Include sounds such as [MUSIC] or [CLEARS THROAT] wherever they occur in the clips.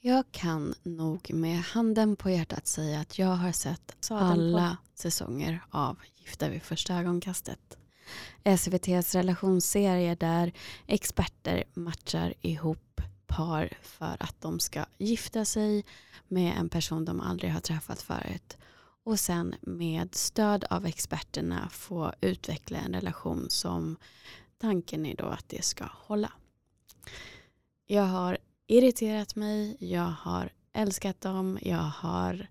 Jag kan nog med handen på hjärtat säga att jag har sett alla säsonger av Gifta vid första ögonkastet. SVTs relationsserie där experter matchar ihop par för att de ska gifta sig med en person de aldrig har träffat förut och sen med stöd av experterna få utveckla en relation som tanken är då att det ska hålla. Jag har irriterat mig, jag har älskat dem, jag har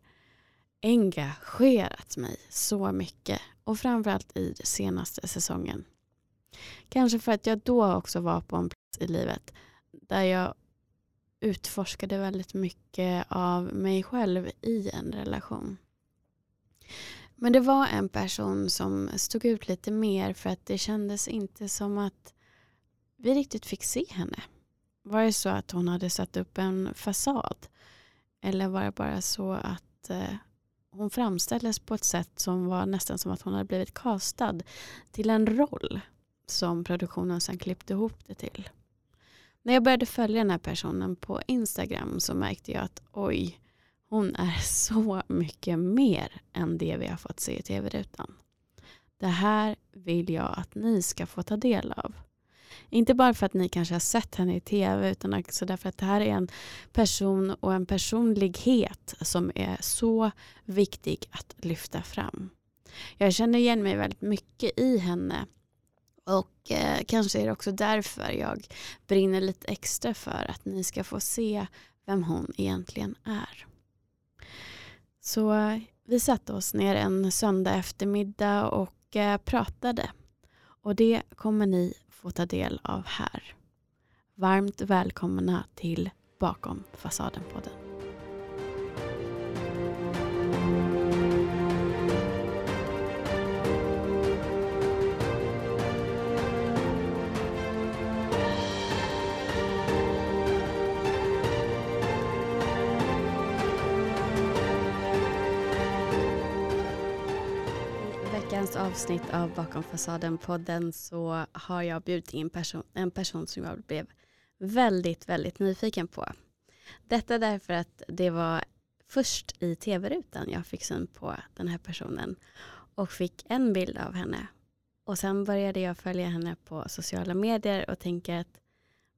engagerat mig så mycket och framförallt i senaste säsongen. Kanske för att jag då också var på en plats i livet där jag utforskade väldigt mycket av mig själv i en relation. Men det var en person som stod ut lite mer för att det kändes inte som att vi riktigt fick se henne. Var det så att hon hade satt upp en fasad? Eller var det bara så att eh, hon framställdes på ett sätt som var nästan som att hon hade blivit kastad till en roll som produktionen sen klippte ihop det till. När jag började följa den här personen på Instagram så märkte jag att oj, hon är [LAUGHS] så mycket mer än det vi har fått se i tv-rutan. Det här vill jag att ni ska få ta del av. Inte bara för att ni kanske har sett henne i tv utan också därför att det här är en person och en personlighet som är så viktig att lyfta fram. Jag känner igen mig väldigt mycket i henne och eh, kanske är det också därför jag brinner lite extra för att ni ska få se vem hon egentligen är. Så eh, vi satte oss ner en söndag eftermiddag och eh, pratade. Och det kommer ni få ta del av här. Varmt välkomna till Bakom fasaden-podden. Veckans avsnitt av Bakom fasaden-podden så har jag bjudit in person, en person som jag blev väldigt, väldigt nyfiken på. Detta därför att det var först i tv-rutan jag fick syn på den här personen och fick en bild av henne. Och sen började jag följa henne på sociala medier och tänka att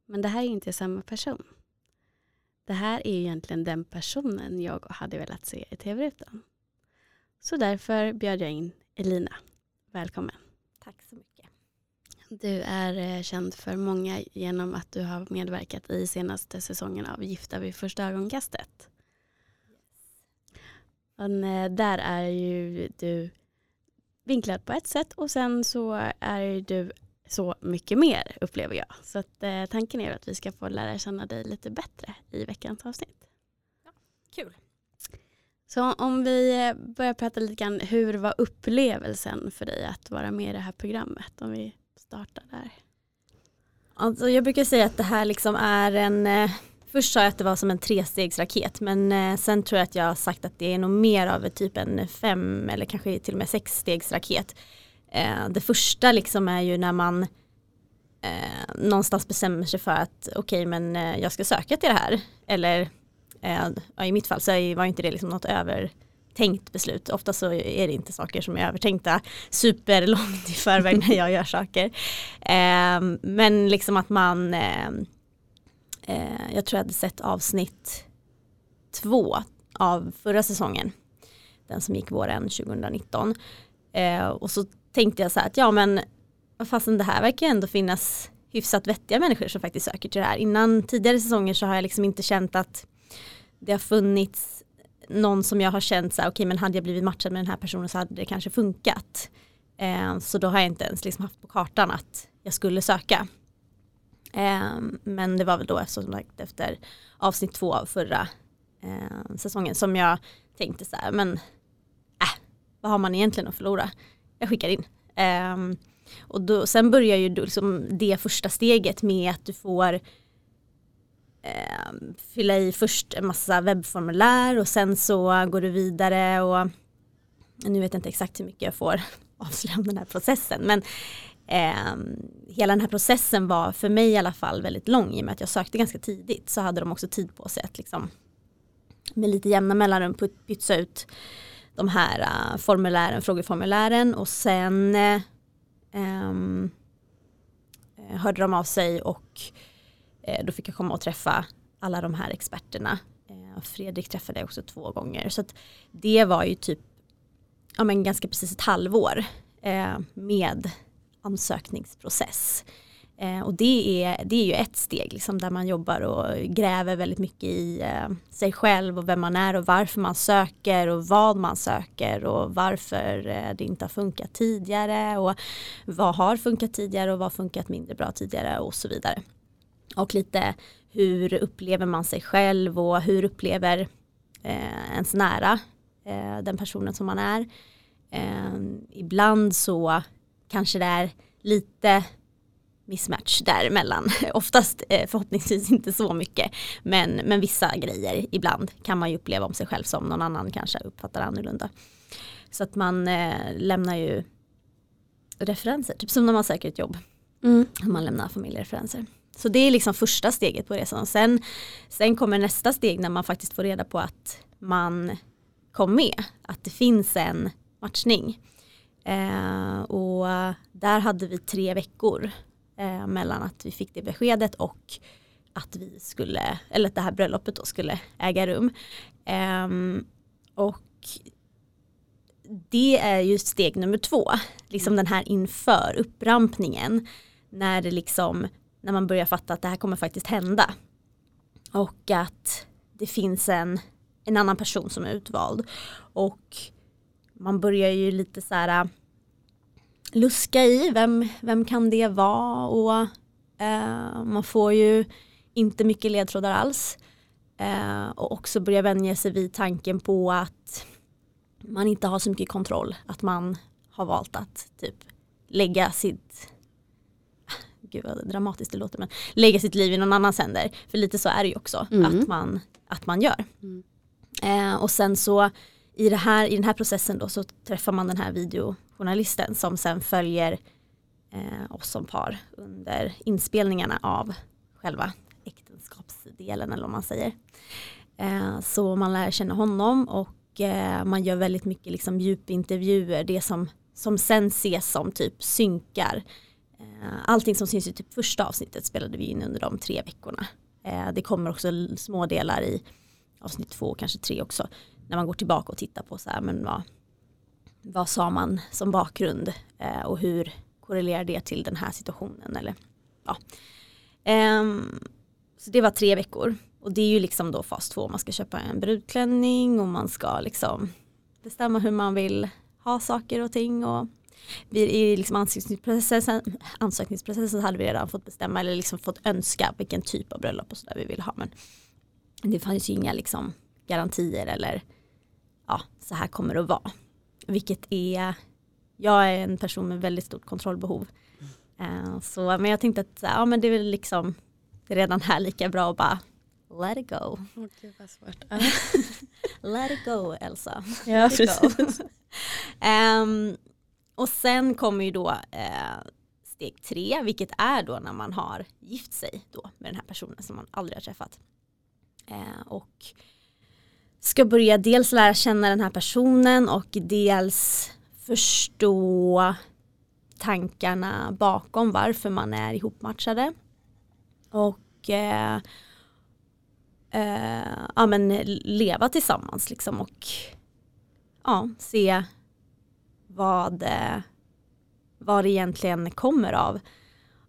men det här är inte samma person. Det här är egentligen den personen jag hade velat se i tv-rutan. Så därför bjöd jag in Elina. Välkommen. Tack så mycket. Du är eh, känd för många genom att du har medverkat i senaste säsongen av Gifta vid första ögonkastet. Yes. Eh, där är ju du vinklad på ett sätt och sen så är du så mycket mer upplever jag. Så att, eh, tanken är att vi ska få lära känna dig lite bättre i veckans avsnitt. Ja, kul. Så om vi eh, börjar prata lite grann, hur var upplevelsen för dig att vara med i det här programmet? Om vi startar där. Alltså jag brukar säga att det här liksom är en, eh, först sa jag att det var som en trestegsraket men eh, sen tror jag att jag har sagt att det är nog mer av typ en fem eller kanske till och med sexstegsraket. Det första liksom är ju när man någonstans bestämmer sig för att okej okay, men jag ska söka till det här eller Eh, I mitt fall så var inte det liksom något övertänkt beslut. Ofta så är det inte saker som är övertänkta superlångt i förväg när jag gör saker. Eh, men liksom att man, eh, eh jag tror jag hade sett avsnitt två av förra säsongen. Den som gick våren 2019. Eh, och så tänkte jag så här att ja men fastän det här verkar ändå finnas hyfsat vettiga människor som faktiskt söker till det här. Innan tidigare säsonger så har jag liksom inte känt att det har funnits någon som jag har känt så här, okej okay, men hade jag blivit matchad med den här personen så hade det kanske funkat. Eh, så då har jag inte ens liksom haft på kartan att jag skulle söka. Eh, men det var väl då som sagt efter avsnitt två av förra eh, säsongen som jag tänkte så här, men äh, vad har man egentligen att förlora? Jag skickar in. Eh, och då, sen börjar ju liksom det första steget med att du får eh, fylla i först en massa webbformulär och sen så går du vidare och nu vet jag inte exakt hur mycket jag får [LAUGHS] avslöja om den här processen men eh, hela den här processen var för mig i alla fall väldigt lång i och med att jag sökte ganska tidigt så hade de också tid på sig att liksom med lite jämna mellanrum pytsa ut de här uh, formulären, frågeformulären och sen um, hörde de av sig och uh, Eh, då fick jag komma och träffa alla de här experterna. Eh, Fredrik träffade jag också två gånger så att det var ju typ ja, men ganska precis ett halvår eh, med ansökningsprocess. Och det är, det är ju ett steg liksom, där man jobbar och gräver väldigt mycket i sig själv och vem man är och varför man söker och vad man söker och varför det inte har funkat tidigare och vad har funkat tidigare och vad har funkat mindre bra tidigare och så vidare. Och lite hur upplever man sig själv och hur upplever eh, ens nära eh, den personen som man är. Eh, ibland så kanske det är lite mismatch däremellan. [LAUGHS] Oftast eh, förhoppningsvis inte så mycket. Men, men vissa grejer ibland kan man ju uppleva om sig själv som någon annan kanske uppfattar annorlunda. Så att man eh, lämnar ju referenser, typ som när man söker ett jobb. Mm. Man lämnar familjereferenser. Så det är liksom första steget på resan. Sen, sen kommer nästa steg när man faktiskt får reda på att man kom med. Att det finns en matchning. Eh, och där hade vi tre veckor eh, mellan att vi fick det beskedet och att vi skulle, eller att det här bröllopet då skulle äga rum. Eh, och det är ju steg nummer två, liksom den här inför upprampningen. När det liksom, när man börjar fatta att det här kommer faktiskt hända. Och att det finns en, en annan person som är utvald. Och man börjar ju lite så här äh, luska i vem, vem kan det vara och eh, man får ju inte mycket ledtrådar alls. Eh, och också börja vänja sig vid tanken på att man inte har så mycket kontroll. Att man har valt att typ lägga sitt gud vad dramatiskt det låter men lägga sitt liv i någon annans händer. För lite så är det ju också mm. att, man, att man gör. Mm. Eh, och sen så i, det här, i den här processen då så träffar man den här videojournalisten som sen följer eh, oss som par under inspelningarna av själva äktenskapsdelen eller vad man säger. Eh, så man lär känna honom och eh, man gör väldigt mycket liksom djupintervjuer, det som, som sen ses som typ synkar. Eh, allting som syns i typ första avsnittet spelade vi in under de tre veckorna. Eh, det kommer också små delar i avsnitt två, kanske tre också, när man går tillbaka och tittar på så här, men vad, vad sa man som bakgrund eh, och hur korrelerar det till den här situationen eller ja. Ehm, så det var tre veckor och det är ju liksom då fas två, man ska köpa en brudklänning och man ska liksom bestämma hur man vill ha saker och ting och i liksom ansökningsprocessen, ansökningsprocessen hade vi redan fått bestämma eller liksom fått önska vilken typ av bröllop och sådär vi vill ha men det fanns ju inga liksom garantier eller ja, så här kommer det att vara. Vilket är, jag är en person med väldigt stort kontrollbehov. Uh, så, men jag tänkte att ja, men det är väl liksom redan här lika bra att bara let it go. Okay, [LAUGHS] let it go Elsa. Ja, precis. um, [LAUGHS] och sen kommer ju då eh, steg tre, vilket är då när man har gift sig då med den här personen som man aldrig har träffat. Eh, och ska börja dels lära känna den här personen och dels förstå tankarna bakom varför man är ihopmatchade. Och eh, eh, ja, men leva tillsammans liksom och ja, se vad, eh, vad det egentligen kommer av,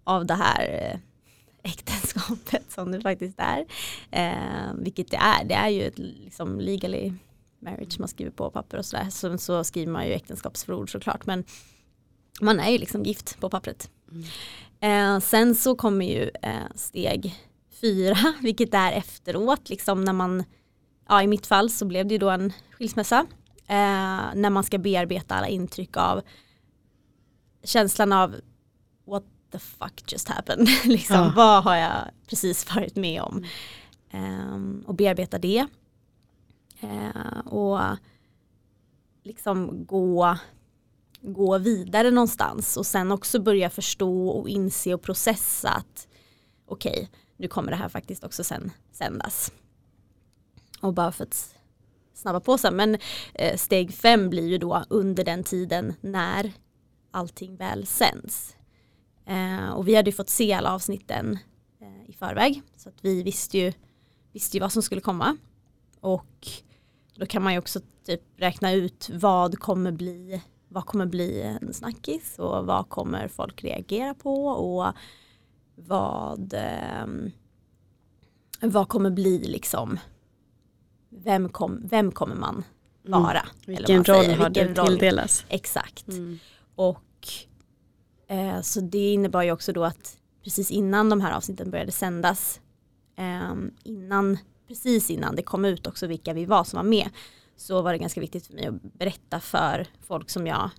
av det här eh, äktenskapet [LAUGHS] som det faktiskt är. Eh, vilket det är, det är ju ett liksom legally marriage man skriver på papper och sådär. Så, så skriver man ju äktenskapsförord såklart men man är ju liksom gift på pappret. Mm. Eh, sen så kommer ju eh, steg fyra [LAUGHS] vilket är efteråt liksom när man ja i mitt fall så blev det ju då en skilsmässa. Eh, när man ska bearbeta alla intryck av känslan av what the fuck just happened? [LAUGHS] liksom, ja. Vad har jag precis varit med om? Um, och bearbeta det. Uh, och liksom gå, gå vidare någonstans och sen också börja förstå och inse och processa att okej, okay, nu kommer det här faktiskt också sen sändas. Och bara för att snabba på sig, men eh, steg fem blir ju då under den tiden när allting väl sänds. Eh, och vi hade ju fått se alla avsnitten eh, i förväg så att vi visste ju, visste ju vad som skulle komma. Och då kan man ju också typ räkna ut vad kommer bli vad kommer bli en snackis och vad kommer folk reagera på och vad, eh, vad kommer bli liksom vem, kom, vem kommer man mm. vara? Mm. Vilken roll har du tilldelas? Exakt. Mm. Och eh, så det innebar ju också då att precis innan de här avsnitten började sändas eh, innan, precis innan det kom ut också vilka vi var som var med så var det ganska viktigt för mig att berätta för folk som jag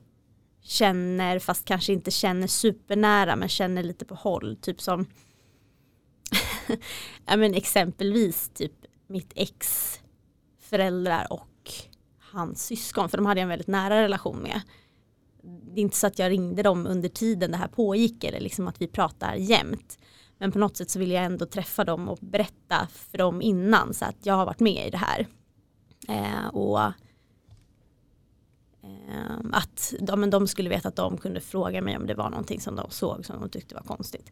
känner fast kanske inte känner supernära men känner lite på håll. Typ som [LAUGHS] ja, men exempelvis typ mitt ex föräldrar och hans syskon för de hade jag en väldigt nära relation med. Det är inte så att jag ringde dem under tiden det här pågick eller liksom att vi pratar jämt. Men på något sätt så vill jag ändå träffa dem och berätta för dem innan så att jag har varit med i det här. Eh, och eh, att de, de skulle veta att de kunde fråga mig om det var någonting som de såg som de tyckte var konstigt.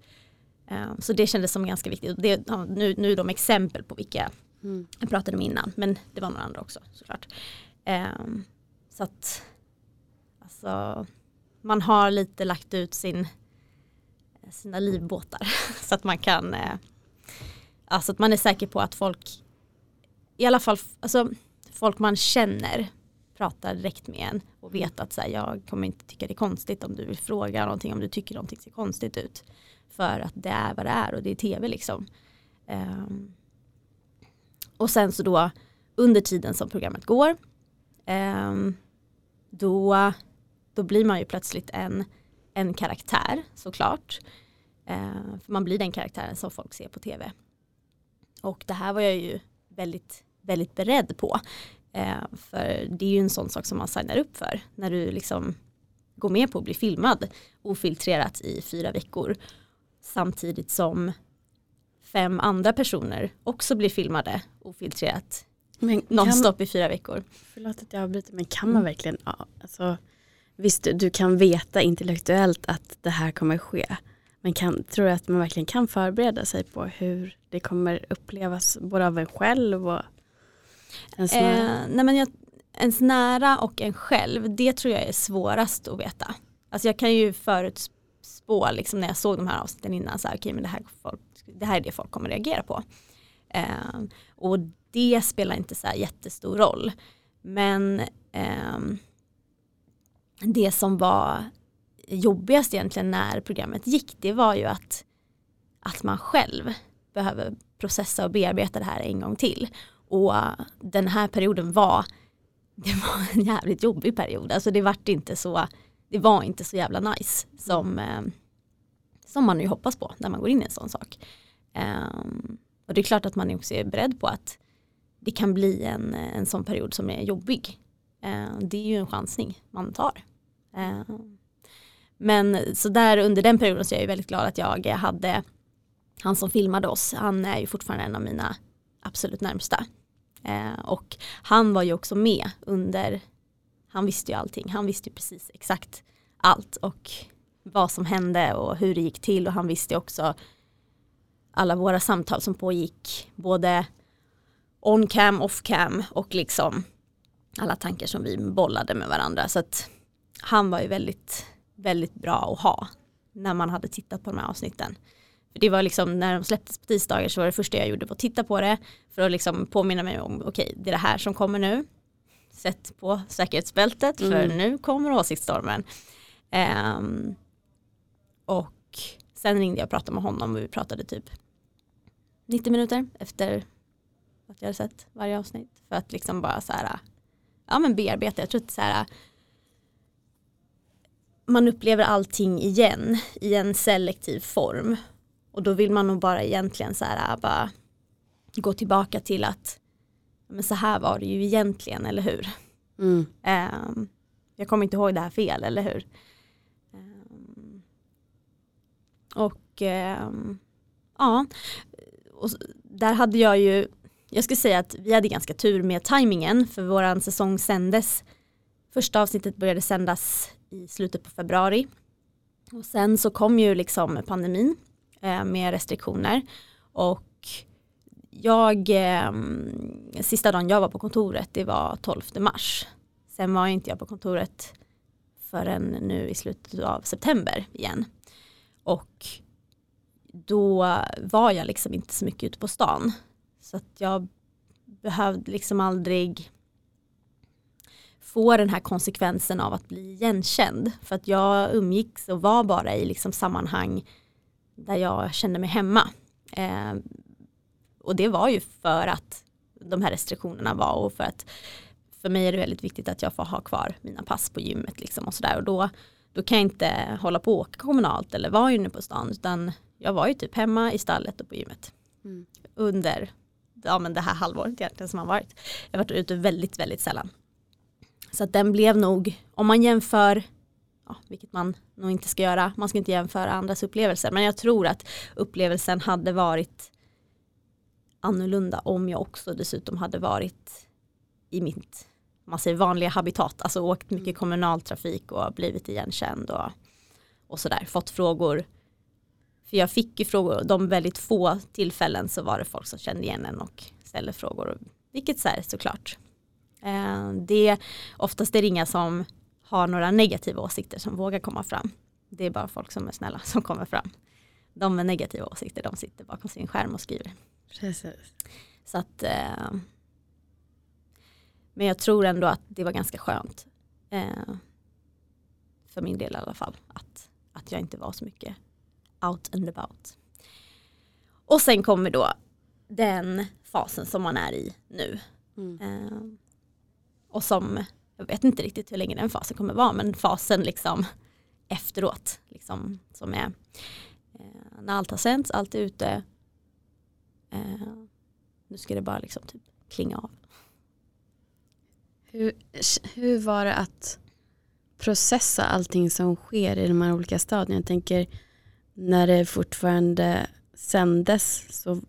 Eh, så det kändes som ganska viktigt. Det, nu, nu är de exempel på vilka mm. jag pratade med innan. Men det var några andra också såklart. Ehm, så att alltså, man har lite lagt ut sin, sina livbåtar [LAUGHS] så att man kan alltså att man är säker på att folk i alla fall alltså, folk man känner pratar direkt med en och vet att så här, jag kommer inte tycka det är konstigt om du vill fråga någonting om du tycker någonting ser konstigt ut. För att det är vad det är och det är tv liksom. Um, och sen så då under tiden som programmet går eh, då, då blir man ju plötsligt en, en karaktär såklart. Eh, för man blir den karaktären som folk ser på tv. Och det här var jag ju väldigt väldigt beredd på. Eh, för det är ju en sån sak som man signar upp för när du liksom går med på att bli filmad ofiltrerat i fyra veckor. Samtidigt som fem andra personer också blir filmade ofiltrerat men nonstop i fyra veckor. Förlåt att jag avbryter men kan man verkligen, ja, alltså, visst du kan veta intellektuellt att det här kommer ske. Men kan, tror du att man verkligen kan förbereda sig på hur det kommer upplevas både av en själv och Ens nära? Eh, nej men jag, ens nära och en själv, det tror jag är svårast att veta. Alltså jag kan ju förutspå liksom när jag såg de här avsnitten innan, så här, okay, men det, här folk, det här är det folk kommer reagera på. Eh, och det spelar inte så här jättestor roll. Men eh, det som var jobbigast egentligen när programmet gick, det var ju att, att man själv behöver processa och bearbeta det här en gång till. Och den här perioden var, [LAUGHS] det var en jävligt jobbig period. Alltså det vart inte så, det var inte så jävla nice som, eh, som man ju hoppas på när man går in i en sån sak. Um, och det är klart att man också är beredd på att det kan bli en, en sån period som är jobbig. Uh, det är ju en chansning man tar. Uh, men så där under den perioden så är jag väldigt glad att jag hade han som filmade oss, han är ju fortfarande en av mina absolut närmsta. Uh, och han var ju också med under, han visste ju allting, han visste ju precis exakt allt och vad som hände och hur det gick till och han visste också alla våra samtal som pågick både on cam, off cam och liksom alla tankar som vi bollade med varandra. Så att han var ju väldigt, väldigt bra att ha när man hade tittat på de här avsnitten det var liksom när de släpptes på tisdagar så var det första jag gjorde var att titta på det för att liksom påminna mig om okej okay, det är det här som kommer nu. Sätt på säkerhetsbältet för mm. nu kommer åsiktsstormen. Um, och sen ringde jag och pratade med honom och vi pratade typ 90 minuter efter att jag hade sett varje avsnitt för att liksom bara så här ja men bearbeta. Jag tror att så här man upplever allting igen i en selektiv form och då vill man nog bara egentligen så här, bara gå tillbaka till att men så här var det ju egentligen, eller hur? Mm. Um, jag kommer inte ihåg det här fel, eller hur? Um, och eh, ja, och där hade jag ju, jag skulle säga att vi hade ganska tur med tajmingen för våran säsong sändes. Första avsnittet började sändas i slutet på februari. Och sen så kom ju liksom pandemin eh, med restriktioner. Och jag, eh, sista dagen jag var på kontoret det var 12 mars. Sen var inte jag på kontoret förrän nu i slutet av september igen. Och då var jag liksom inte så mycket ute på stan. Så att jag behövde liksom aldrig få den här konsekvensen av att bli igenkänd. För att jag umgicks och var bara i liksom sammanhang där jag kände mig hemma. Eh, och det var ju för att de här restriktionerna var och för att för mig är det väldigt viktigt att jag får ha kvar mina pass på gymmet liksom och sådär och då, då kan jag inte hålla på och åka kommunalt eller vara inne på stan utan jag var ju typ hemma i stallet och på gymmet mm. under ja, men det här halvåret egentligen som har varit. Jag har varit ute väldigt, väldigt sällan. Så att den blev nog, om man jämför, ja, vilket man nog inte ska göra, man ska inte jämföra andras upplevelser, men jag tror att upplevelsen hade varit annorlunda om jag också dessutom hade varit i mitt man säger vanliga habitat, alltså åkt mycket mm. kommunaltrafik och blivit igenkänd och, och sådär, fått frågor. För jag fick ju frågor, de väldigt få tillfällen så var det folk som kände igen en och ställde frågor, vilket så här, såklart. Eh, det, oftast är det inga som har några negativa åsikter som vågar komma fram. Det är bara folk som är snälla som kommer fram. De med negativa åsikter, de sitter bakom sin skärm och skriver. Precis. Så att, eh, men jag tror ändå att det var ganska skönt. Eh, för min del i alla fall. Att, att jag inte var så mycket out and about. Och sen kommer då den fasen som man är i nu. Mm. Eh, och som, jag vet inte riktigt hur länge den fasen kommer vara, men fasen liksom efteråt. Liksom, som är eh, när allt har sänts, allt är ute. Eh, nu ska det bara liksom typ klinga av. Hur, hur var det att processa allting som sker i de här olika stadierna? Jag tänker när det fortfarande sändes så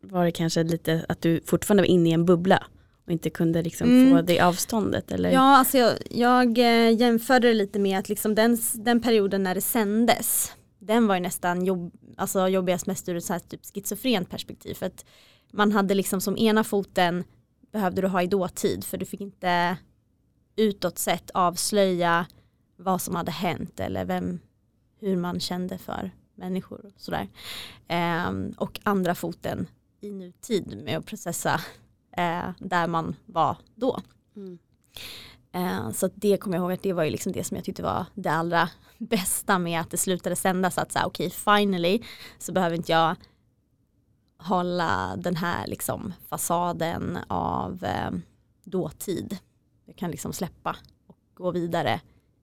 var det kanske lite att du fortfarande var inne i en bubbla och inte kunde liksom mm. få det avståndet? Eller? Ja, alltså jag, jag eh, jämförde det lite med att liksom den, den perioden när det sändes, den var ju nästan jobb, alltså jobbigast mest ur ett så här typ schizofrent perspektiv. För att man hade liksom som ena foten behövde du ha i dåtid för du fick inte utåt sett avslöja vad som hade hänt eller vem, hur man kände för människor. Och, sådär. Eh, och andra foten i nutid med att processa eh, där man var då. Mm. Eh, så det kommer jag ihåg att det var ju liksom det som jag tyckte var det allra [LAUGHS] bästa med att det slutade sändas. Att säga okej okay, finally så behöver inte jag hålla den här liksom fasaden av eh, dåtid. Jag kan liksom släppa och gå vidare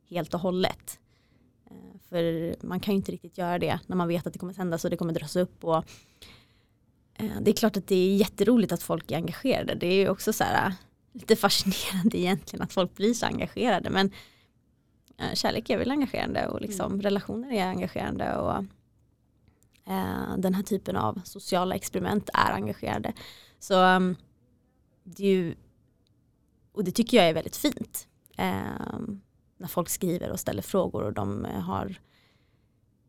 helt och hållet. Eh, för man kan ju inte riktigt göra det när man vet att det kommer sändas och det kommer dras upp. Och, eh, det är klart att det är jätteroligt att folk är engagerade. Det är också så här, lite [LAUGHS] fascinerande egentligen att folk blir så engagerade. Men eh, kärlek är väl engagerande och liksom mm. relationer är engagerande. Och, eh, Eh, den här typen av sociala experiment är engagerade. Så um, det är ju, och det tycker jag är väldigt fint. Eh, när folk skriver och ställer frågor och de eh, har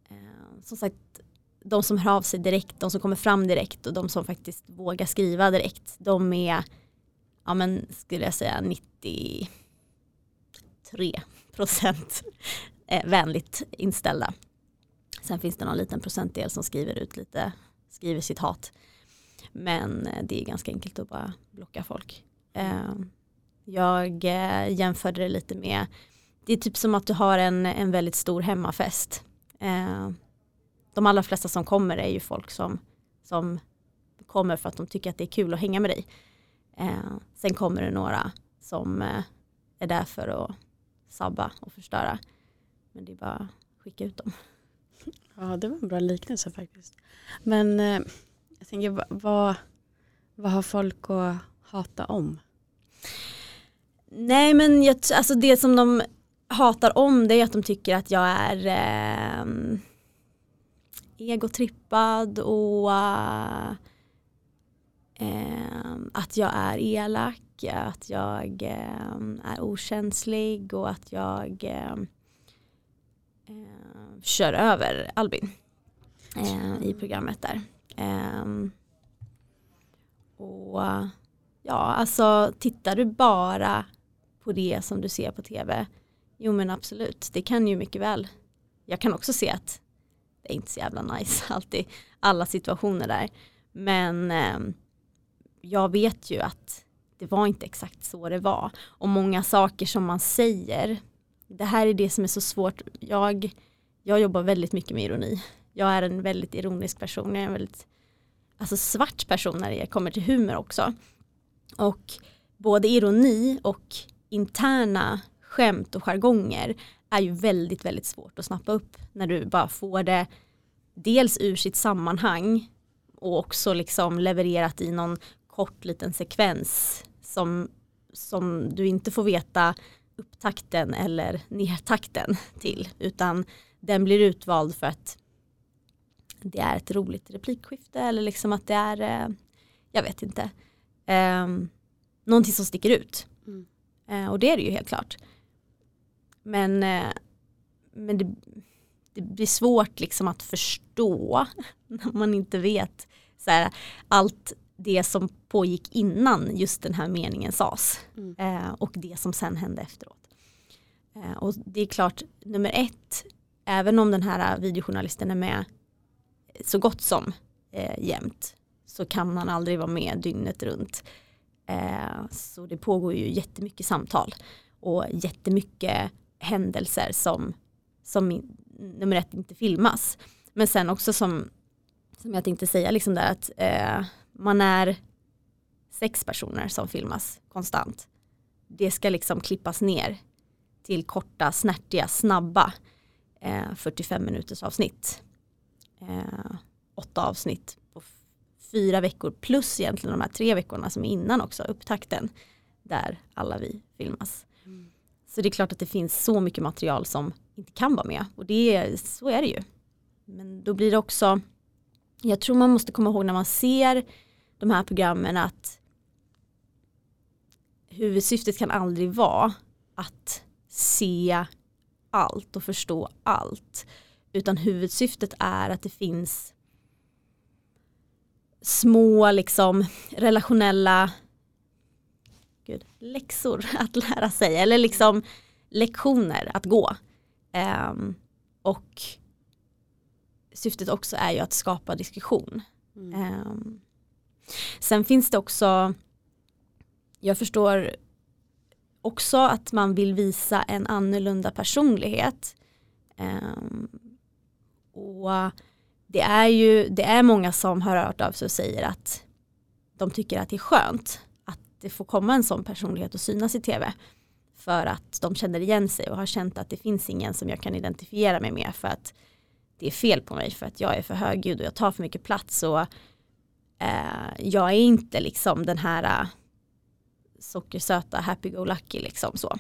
eh, som sagt de som hör av sig direkt, de som kommer fram direkt och de som faktiskt vågar skriva direkt, de är, ja men skulle jag säga 93 procent eh, vänligt inställda. Sen finns det någon liten procentdel som skriver ut lite, skriver sitt hat. Men eh, det är ganska enkelt att bara blocka folk. Ehm, jag eh, jämförde det lite med, det är typ som att du har en, en väldigt stor hemmafest. Ehm, de allra flesta som kommer är ju folk som, som kommer för att de tycker att det är kul att hänga med dig. Ehm, sen kommer det några som eh, är där för att sabba och förstöra. Men det är bara att skicka ut dem. Ja, det var en bra liknelse faktiskt. Men eh, jag tänker, vad, vad har folk att hata om? Nej men jag, alltså det som de hatar om det är att de tycker att jag är eh, egotrippad och eh, att jag är elak, att jag eh, är okänslig och att jag eh, kör över Albin eh, i programmet där. Ehm, och ja, alltså tittar du bara på det som du ser på tv, jo men absolut, det kan ju mycket väl. Jag kan också se att det är inte så jävla nice [LAUGHS] alltid, alla situationer där. Men eh, jag vet ju att det var inte exakt så det var. Och många saker som man säger, det här är det som är så svårt. Jag, jag jobbar väldigt mycket med ironi. Jag är en väldigt ironisk person, jag är en väldigt alltså svart person när det kommer till humor också. Och både ironi och interna skämt och jargonger är ju väldigt, väldigt svårt att snappa upp när du bara får det dels ur sitt sammanhang och också liksom levererat i någon kort liten sekvens som, som du inte får veta upptakten eller nedtakten till utan den blir utvald för att det är ett roligt replikskifte eller liksom att det är, eh, jag vet inte, eh, någonting som sticker ut. Mm. Eh, och det är det ju helt klart. Men, eh, men det, det, blir svårt liksom att förstå [LAUGHS] när man inte vet så här, allt det som pågick innan just den här meningen sades mm. eh, och det som sen hände efteråt. Eh, och det är klart, nummer ett, även om den här videojournalisten är med så gott som eh, jämt så kan man aldrig vara med dygnet runt. Eh, så det pågår ju jättemycket samtal och jättemycket händelser som, som nummer ett inte filmas. Men sen också som, som jag tänkte säga liksom där att eh, man är sex personer som filmas konstant. Det ska liksom klippas ner till korta, snärtiga, snabba eh, 45 minuters avsnitt. Eh, åtta avsnitt på fyra veckor plus egentligen de här tre veckorna som är innan också, upptakten där alla vi filmas. Mm. Så det är klart att det finns så mycket material som inte kan vara med och det så är det ju. Men då blir det också, jag tror man måste komma ihåg när man ser de här programmen att huvudsyftet kan aldrig vara att se allt och förstå allt. Utan huvudsyftet är att det finns små liksom relationella gud, läxor [LAUGHS] att lära sig eller liksom lektioner att gå. Um, och syftet också är ju att skapa diskussion. Mm. Um, sen finns det också, jag förstår också att man vill visa en annorlunda personlighet. Um, och det är ju det är många som har hört av sig och säger att de tycker att det är skönt att det får komma en sån personlighet och synas i tv. För att de känner igen sig och har känt att det finns ingen som jag kan identifiera mig med för att det är fel på mig för att jag är för högljudd och jag tar för mycket plats och eh, jag är inte liksom den här sockersöta happy-go-lucky liksom så.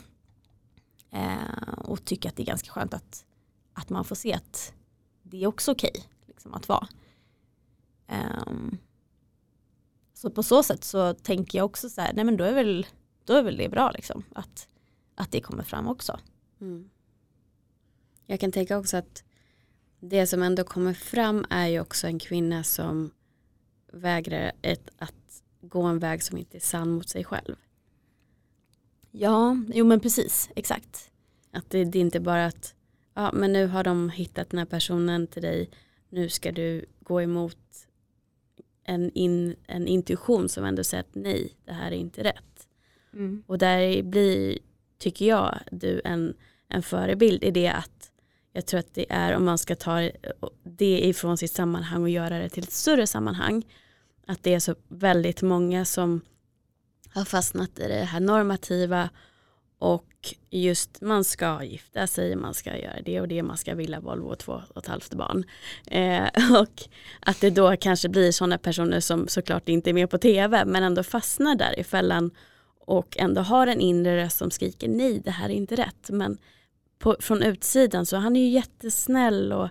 Eh, och tycker att det är ganska skönt att, att man får se att det är också okej okay, liksom, att vara. Um, så på så sätt så tänker jag också så här, nej men då är väl, då är väl det bra liksom. Att, att det kommer fram också. Mm. Jag kan tänka också att det som ändå kommer fram är ju också en kvinna som vägrar ett, att gå en väg som inte är sann mot sig själv. Ja, jo men precis, exakt. Att det, det är inte bara att ja men nu har de hittat den här personen till dig, nu ska du gå emot en, in, en intuition som ändå säger att nej, det här är inte rätt. Mm. Och där blir, tycker jag, du en, en förebild i det att jag tror att det är om man ska ta det ifrån sitt sammanhang och göra det till ett större sammanhang. Att det är så väldigt många som har fastnat i det här normativa och just man ska gifta sig, man ska göra det och det, man ska vilja Volvo och två och ett halvt barn. Eh, [LAUGHS] och att det då kanske blir sådana personer som såklart inte är med på tv men ändå fastnar där i fällan och ändå har en inre röst som skriker nej det här är inte rätt. Men på, från utsidan så han är ju jättesnäll och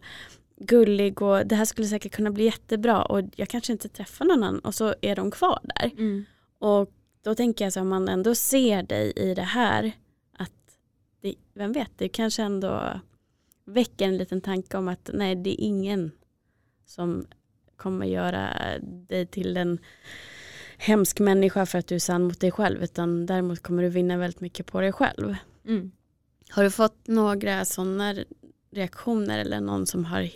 gullig och det här skulle säkert kunna bli jättebra och jag kanske inte träffar någon annan och så är de kvar där. Mm. Och då tänker jag så om man ändå ser dig i det här att det, vem vet, det kanske ändå väcker en liten tanke om att nej det är ingen som kommer göra dig till en hemsk människa för att du är sann mot dig själv utan däremot kommer du vinna väldigt mycket på dig själv. Mm. Har du fått några sådana reaktioner eller någon som har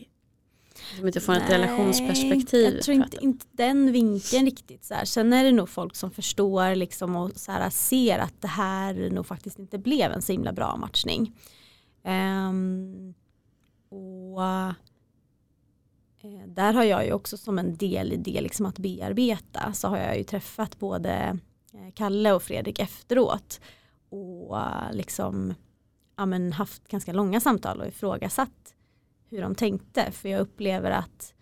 som utifrån ett relationsperspektiv? Jag tror inte, inte den vinkeln riktigt. Så här. Sen är det nog folk som förstår liksom och så här, ser att det här nog faktiskt inte blev en så himla bra matchning. Um, och eh, där har jag ju också som en del i det liksom att bearbeta så har jag ju träffat både eh, Kalle och Fredrik efteråt och liksom ja, men haft ganska långa samtal och ifrågasatt hur de tänkte. För jag upplever att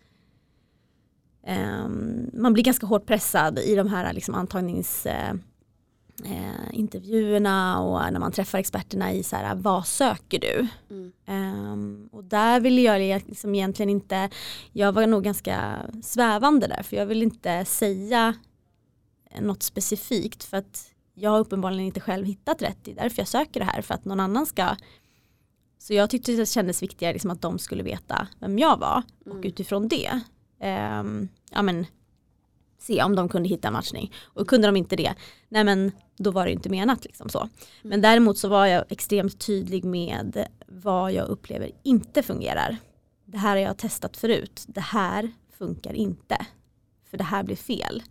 um, man blir ganska hårt pressad i de här liksom, antagningsintervjuerna uh, och när man träffar experterna i så här, vad söker du? Mm. Um, och där ville jag liksom egentligen inte, jag var nog ganska svävande där för jag vill inte säga något specifikt för att jag har uppenbarligen inte själv hittat rätt. Det är därför jag söker det här för att någon annan ska så jag tyckte det kändes viktigare liksom att de skulle veta vem jag var och mm. utifrån det um, ja, men, se om de kunde hitta en matchning. Och kunde de inte det, nej men då var det inte menat. Liksom så. Mm. Men däremot så var jag extremt tydlig med vad jag upplever inte fungerar. Det här har jag testat förut, det här funkar inte. För det här blir fel.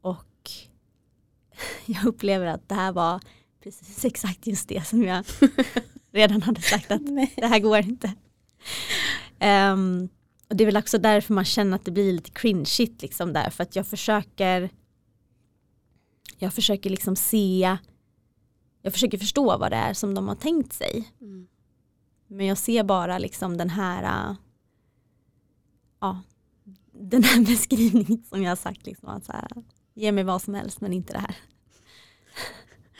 Och [LAUGHS] jag upplever att det här var precis [LAUGHS] exakt just det som jag [LAUGHS] redan hade sagt att det här går inte. Um, och det är väl också därför man känner att det blir lite cringeigt liksom där för att jag försöker jag försöker liksom se jag försöker förstå vad det är som de har tänkt sig. Mm. Men jag ser bara liksom den här ja, den här [LAUGHS] beskrivningen som jag har sagt liksom att så här, ge mig vad som helst men inte det här.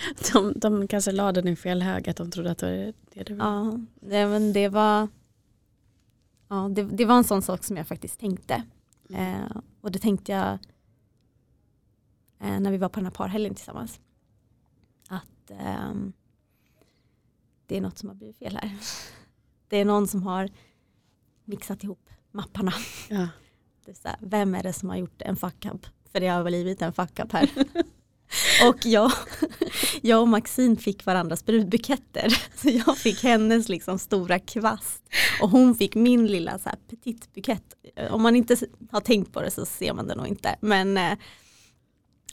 [LAUGHS] De, de kanske lade den i fel hög, att de trodde att det var det du Ja, det, men det var ja, det, det, var en sån sak som jag faktiskt tänkte. Mm. Eh, och det tänkte jag eh, när vi var på den här parhelgen tillsammans. Att eh, det är något som har blivit fel här. [LAUGHS] Det är någon som har mixat ihop mapparna. [LAUGHS] Ja. Det är här, vem är det som har gjort en fuck up? För det har blivit en fuck up här. Och jag, jag och Maxine fick varandras brudbuketter. [LAUGHS] Så jag fick hennes liksom stora kvast och hon fick min lilla så här petit bukett. Eh, om man inte har tänkt på det så ser man det nog inte. Men eh,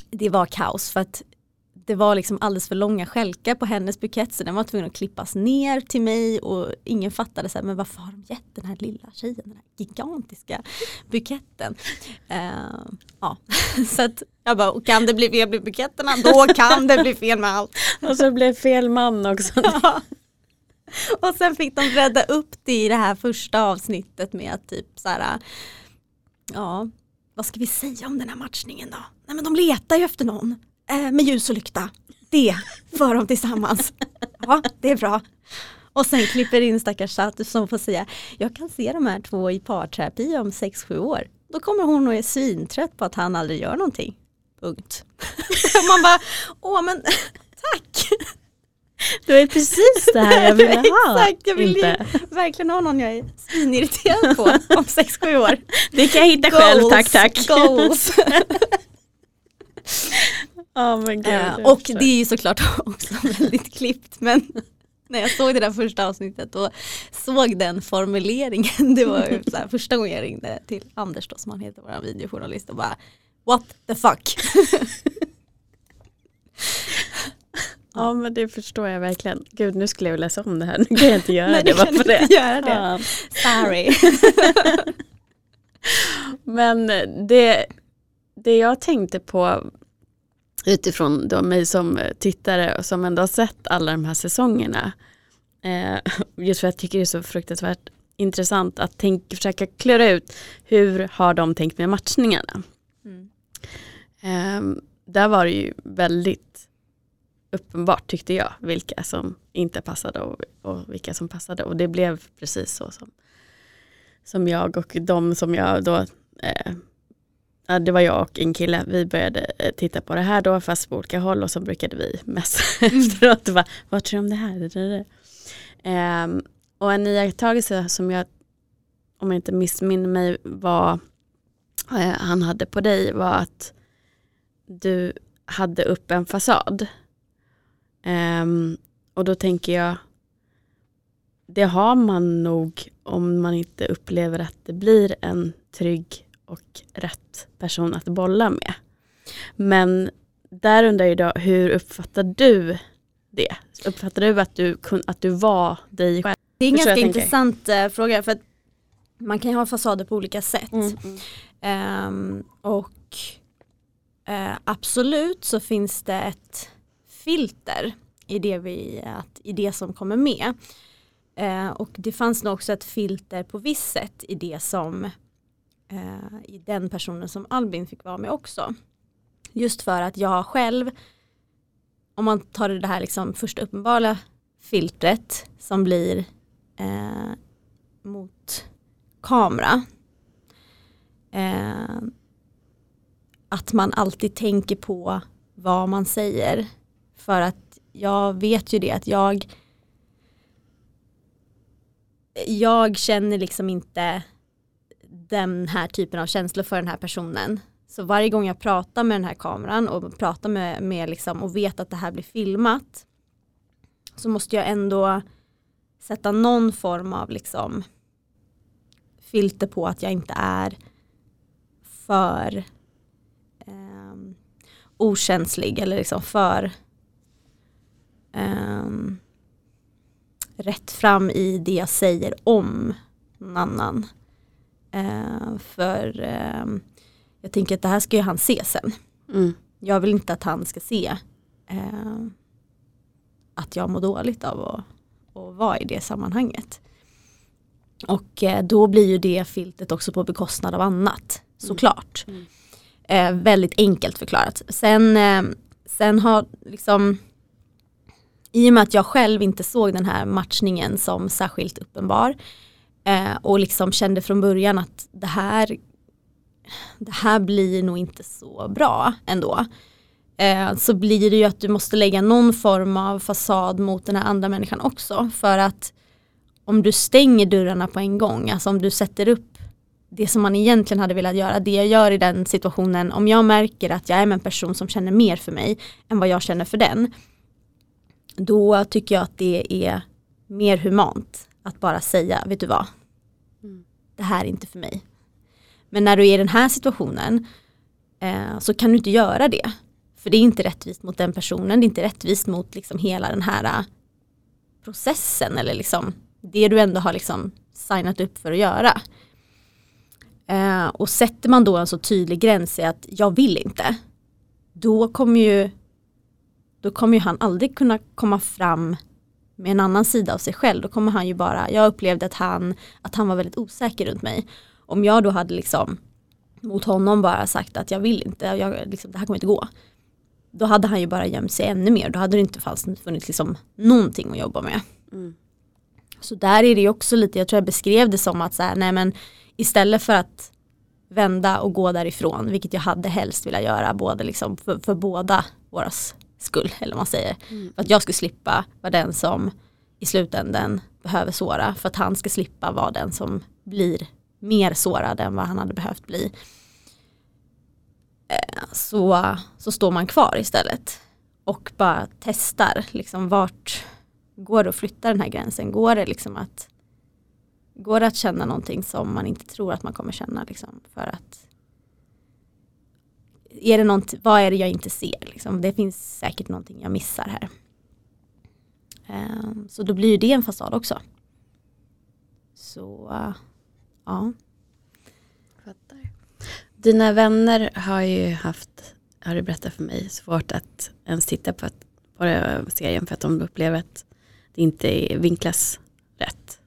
det var kaos för att det var liksom alldeles för långa skälkar på hennes bukett så den var tvungen att klippas ner till mig och ingen fattade så här, men varför har de gett den här lilla tjejen den här gigantiska buketten. Uh, ja, [LAUGHS] så att jag bara, kan det bli fel med buketterna då kan det bli fel med allt. [LAUGHS] och så blev fel man också. [LAUGHS] ja. Och sen fick de rädda upp det i det här första avsnittet med att typ så här, ja, vad ska vi säga om den här matchningen då? Nej men de letar ju efter någon eh, med ljus och lykta. Det för de tillsammans. [LAUGHS] Ja, det är bra. Och sen klipper in stackars Sato som får säga, jag kan se de här två i parterapi om 6-7 år. Då kommer hon och är svintrött på att han aldrig gör någonting. Punkt. [LAUGHS] Man bara, åh men [LAUGHS] tack. Det är precis det här jag ville ha. Exakt, jag vill inte. verkligen ha någon jag är svinirriterad på om 6-7 år. Det kan jag hitta goals, själv, tack tack. Goals. Oh my God, uh, och det är ju såklart [LAUGHS] också väldigt klippt men [LAUGHS] när jag såg det där första avsnittet och såg den formuleringen, [LAUGHS] det var ju så här, första gången jag ringde till Anders då som han heter, vår videojournalist och bara what the fuck. Ja men det förstår jag verkligen. Gud nu skulle jag läsa om det här, nu kan jag inte göra Nej, det. Du inte göra det. Ja. Sorry. men det, det jag tänkte på utifrån då mig som tittare och som ändå har sett alla de här säsongerna. Eh, [LAUGHS] just för att jag tycker det är så fruktansvärt intressant att tänk, försöka klura ut hur har de tänkt med matchningarna. Mm. Eh, där var det ju väldigt uppenbart tyckte jag vilka som inte passade och, och vilka som passade och det blev precis så som, som jag och de som jag då eh, ja, det var jag och en kille, vi började eh, titta på det här då fast på olika håll och så brukade vi mest [LAUGHS] mm. efteråt bara, vad tror du om det här? Um, och en iakttagelse som jag, om jag inte missminner mig, var eh, han hade på dig var att du hade upp en fasad. Um, och då tänker jag, det har man nog om man inte upplever att det blir en trygg och rätt person att bolla med. Men där undrar jag då, hur uppfattar du det? Uppfattar du att du, att du var dig själv? Det är en ganska intressant uh, fråga för att man kan ju ha fasader på olika sätt. Mm. Um, och uh, absolut så finns det ett filter i det, vi, att, i det som kommer med. Uh, och det fanns nog också ett filter på visst sätt i det som eh, i den personen som Albin fick vara med också. Just för att jag själv, om man tar det här liksom första uppenbara filtret som blir eh, mot kamera. Eh, att man alltid tänker på vad man säger. För att jag vet ju det att jag jag känner liksom inte den här typen av känslor för den här personen. Så varje gång jag pratar med den här kameran och pratar med, med liksom, och vet att det här blir filmat så måste jag ändå sätta någon form av liksom filter på att jag inte är för eh, okänslig eller liksom för eh, rätt fram i det jag säger om någon annan. Eh, för eh, jag tänker att det här ska ju han se sen. Mm. Jag vill inte att han ska se eh, att jag mår dåligt av att och vara i det sammanhanget. Och då blir ju det filtet också på bekostnad av annat såklart. Mm. Mm. Eh, väldigt enkelt förklarat. Sen, eh, sen har liksom i och med att jag själv inte såg den här matchningen som särskilt uppenbar eh, och liksom kände från början att det här det här blir nog inte så bra ändå eh, så blir det ju att du måste lägga någon form av fasad mot den här andra människan också. För att om du stänger dörrarna på en gång, alltså om du sätter upp det som man egentligen hade velat göra, det jag gör i den situationen, om jag märker att jag är med en person som känner mer för mig än vad jag känner för den, då tycker jag att det är mer humant att bara säga, vet du vad, mm. det här är inte för mig. Men när du är i den här situationen eh, så kan du inte göra det. För det är inte rättvist mot den personen, det är inte rättvist mot liksom hela den här äh, processen eller liksom det du ändå har liksom signat upp för att göra. Eh, och sätter man då en så tydlig gräns i att jag vill inte, då kommer ju då kommer ju han aldrig kunna komma fram med en annan sida av sig själv. Då kommer han ju bara, jag upplevde att han, att han var väldigt osäker runt mig. Om jag då hade liksom mot honom bara sagt att jag vill inte, jag, liksom, det här kommer inte gå då hade han ju bara gömt sig ännu mer. Då hade det inte funnits liksom någonting att jobba med. Mm. Så där är det ju också lite, jag tror jag beskrev det som att så här, nej men istället för att vända och gå därifrån, vilket jag hade helst vilja göra, både liksom för, för båda våras skull, eller vad man säger. Mm. För att jag skulle slippa vara den som i slutändan behöver såra, för att han ska slippa vara den som blir mer sårad än vad han hade behövt bli. Eh, så, så står man kvar istället och bara testar liksom vart går det att flytta den här gränsen? Går det liksom att går det att känna någonting som man inte tror att man kommer känna liksom för att är det något, vad är det jag inte ser liksom? Det finns säkert någonting jag missar här. Um, så då blir ju det en fasad också. Så uh, ja. Dina vänner har ju haft, har du berättat för mig, svårt att ens titta på, att, på serien för att de upplever att det inte vinklas rätt.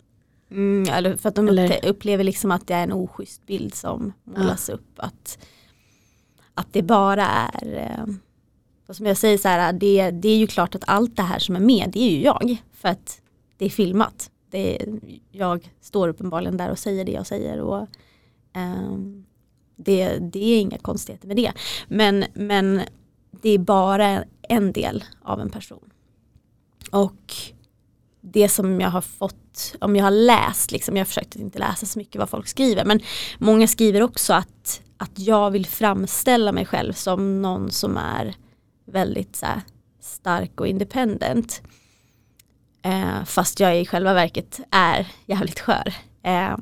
Mm, eller för att de eller? upplever liksom att det är en oschysst bild som målas ja. upp. Att, att det bara är, eh, Och som jag säger så här, det, det är ju klart att allt det här som är med, det är ju jag. För att det är filmat. Det är, jag står uppenbarligen där och säger det jag säger. Och, um, det, det är inga konstigheter med det. Men, men det är bara en del av en person. Och det som jag har fått, om jag har läst, liksom, jag har försökt att inte läsa så mycket vad folk skriver, men många skriver också att, att jag vill framställa mig själv som någon som är väldigt så här, stark och independent. Eh, fast jag i själva verket är jävligt skör. Eh,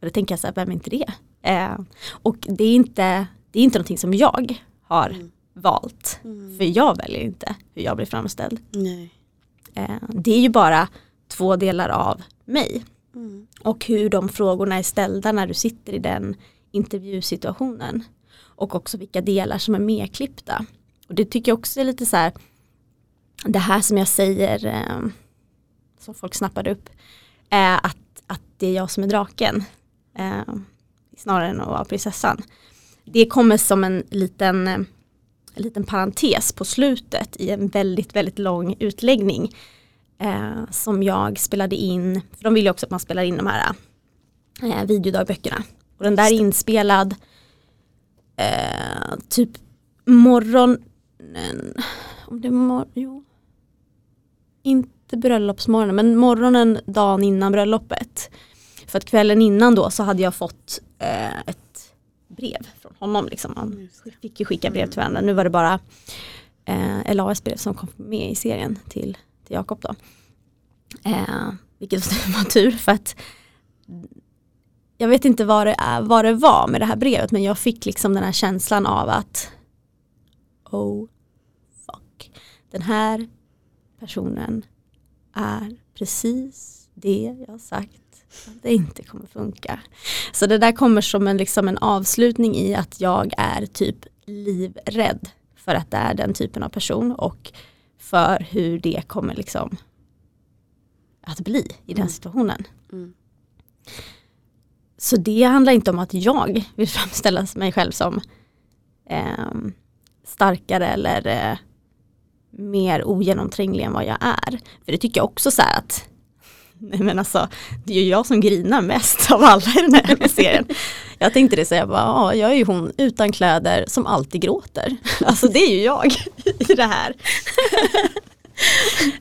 och då tänker jag så här, vem är inte det? Eh, och det är inte, det är inte någonting som jag har mm. valt. Mm. För jag väljer inte hur jag blir framställd. Nej. Eh, det är ju bara två delar av mig. Mm. Och hur de frågorna är ställda när du sitter i den intervjusituationen. Och också vilka delar som är medklippta. Och det tycker jag också är lite så här, det här som jag säger, eh, som folk snappade upp, är att, att det är jag som är draken. Eh, snarare än att vara prinsessan. Det kommer som en liten, en liten parentes på slutet i en väldigt, väldigt lång utläggning eh, som jag spelade in, för de vill ju också att man spelar in de här eh, videodagböckerna. Och den där är inspelad eh, typ morgonen, om det var, jo, inte bröllopsmorgonen, men morgonen dagen innan bröllopet. För att kvällen innan då så hade jag fått eh, ett brev honom. Liksom. Man fick ju skicka brev till varandra. Nu var det bara eh, LAS brev som kom med i serien till, till Jakob då. Eh, vilket [LAUGHS] var tur för att jag vet inte vad det, är, vad det var med det här brevet men jag fick liksom den här känslan av att oh fuck. Den här personen är precis det jag sagt det inte kommer funka. Så det där kommer som en, liksom en avslutning i att jag är typ livrädd för att det är den typen av person och för hur det kommer liksom att bli i den mm. situationen. Mm. Så det handlar inte om att jag vill [LAUGHS] framställa mig själv som eh, starkare eller eh, mer ogenomtränglig än vad jag är. För det tycker jag också så här att [LAUGHS] Nej men alltså, det är ju jag som grinar mest av alla i den här [LAUGHS] serien. Jag tänkte det så jag bara, ja, jag är ju hon utan kläder som alltid gråter. [LAUGHS] Alltså det är ju jag i det här.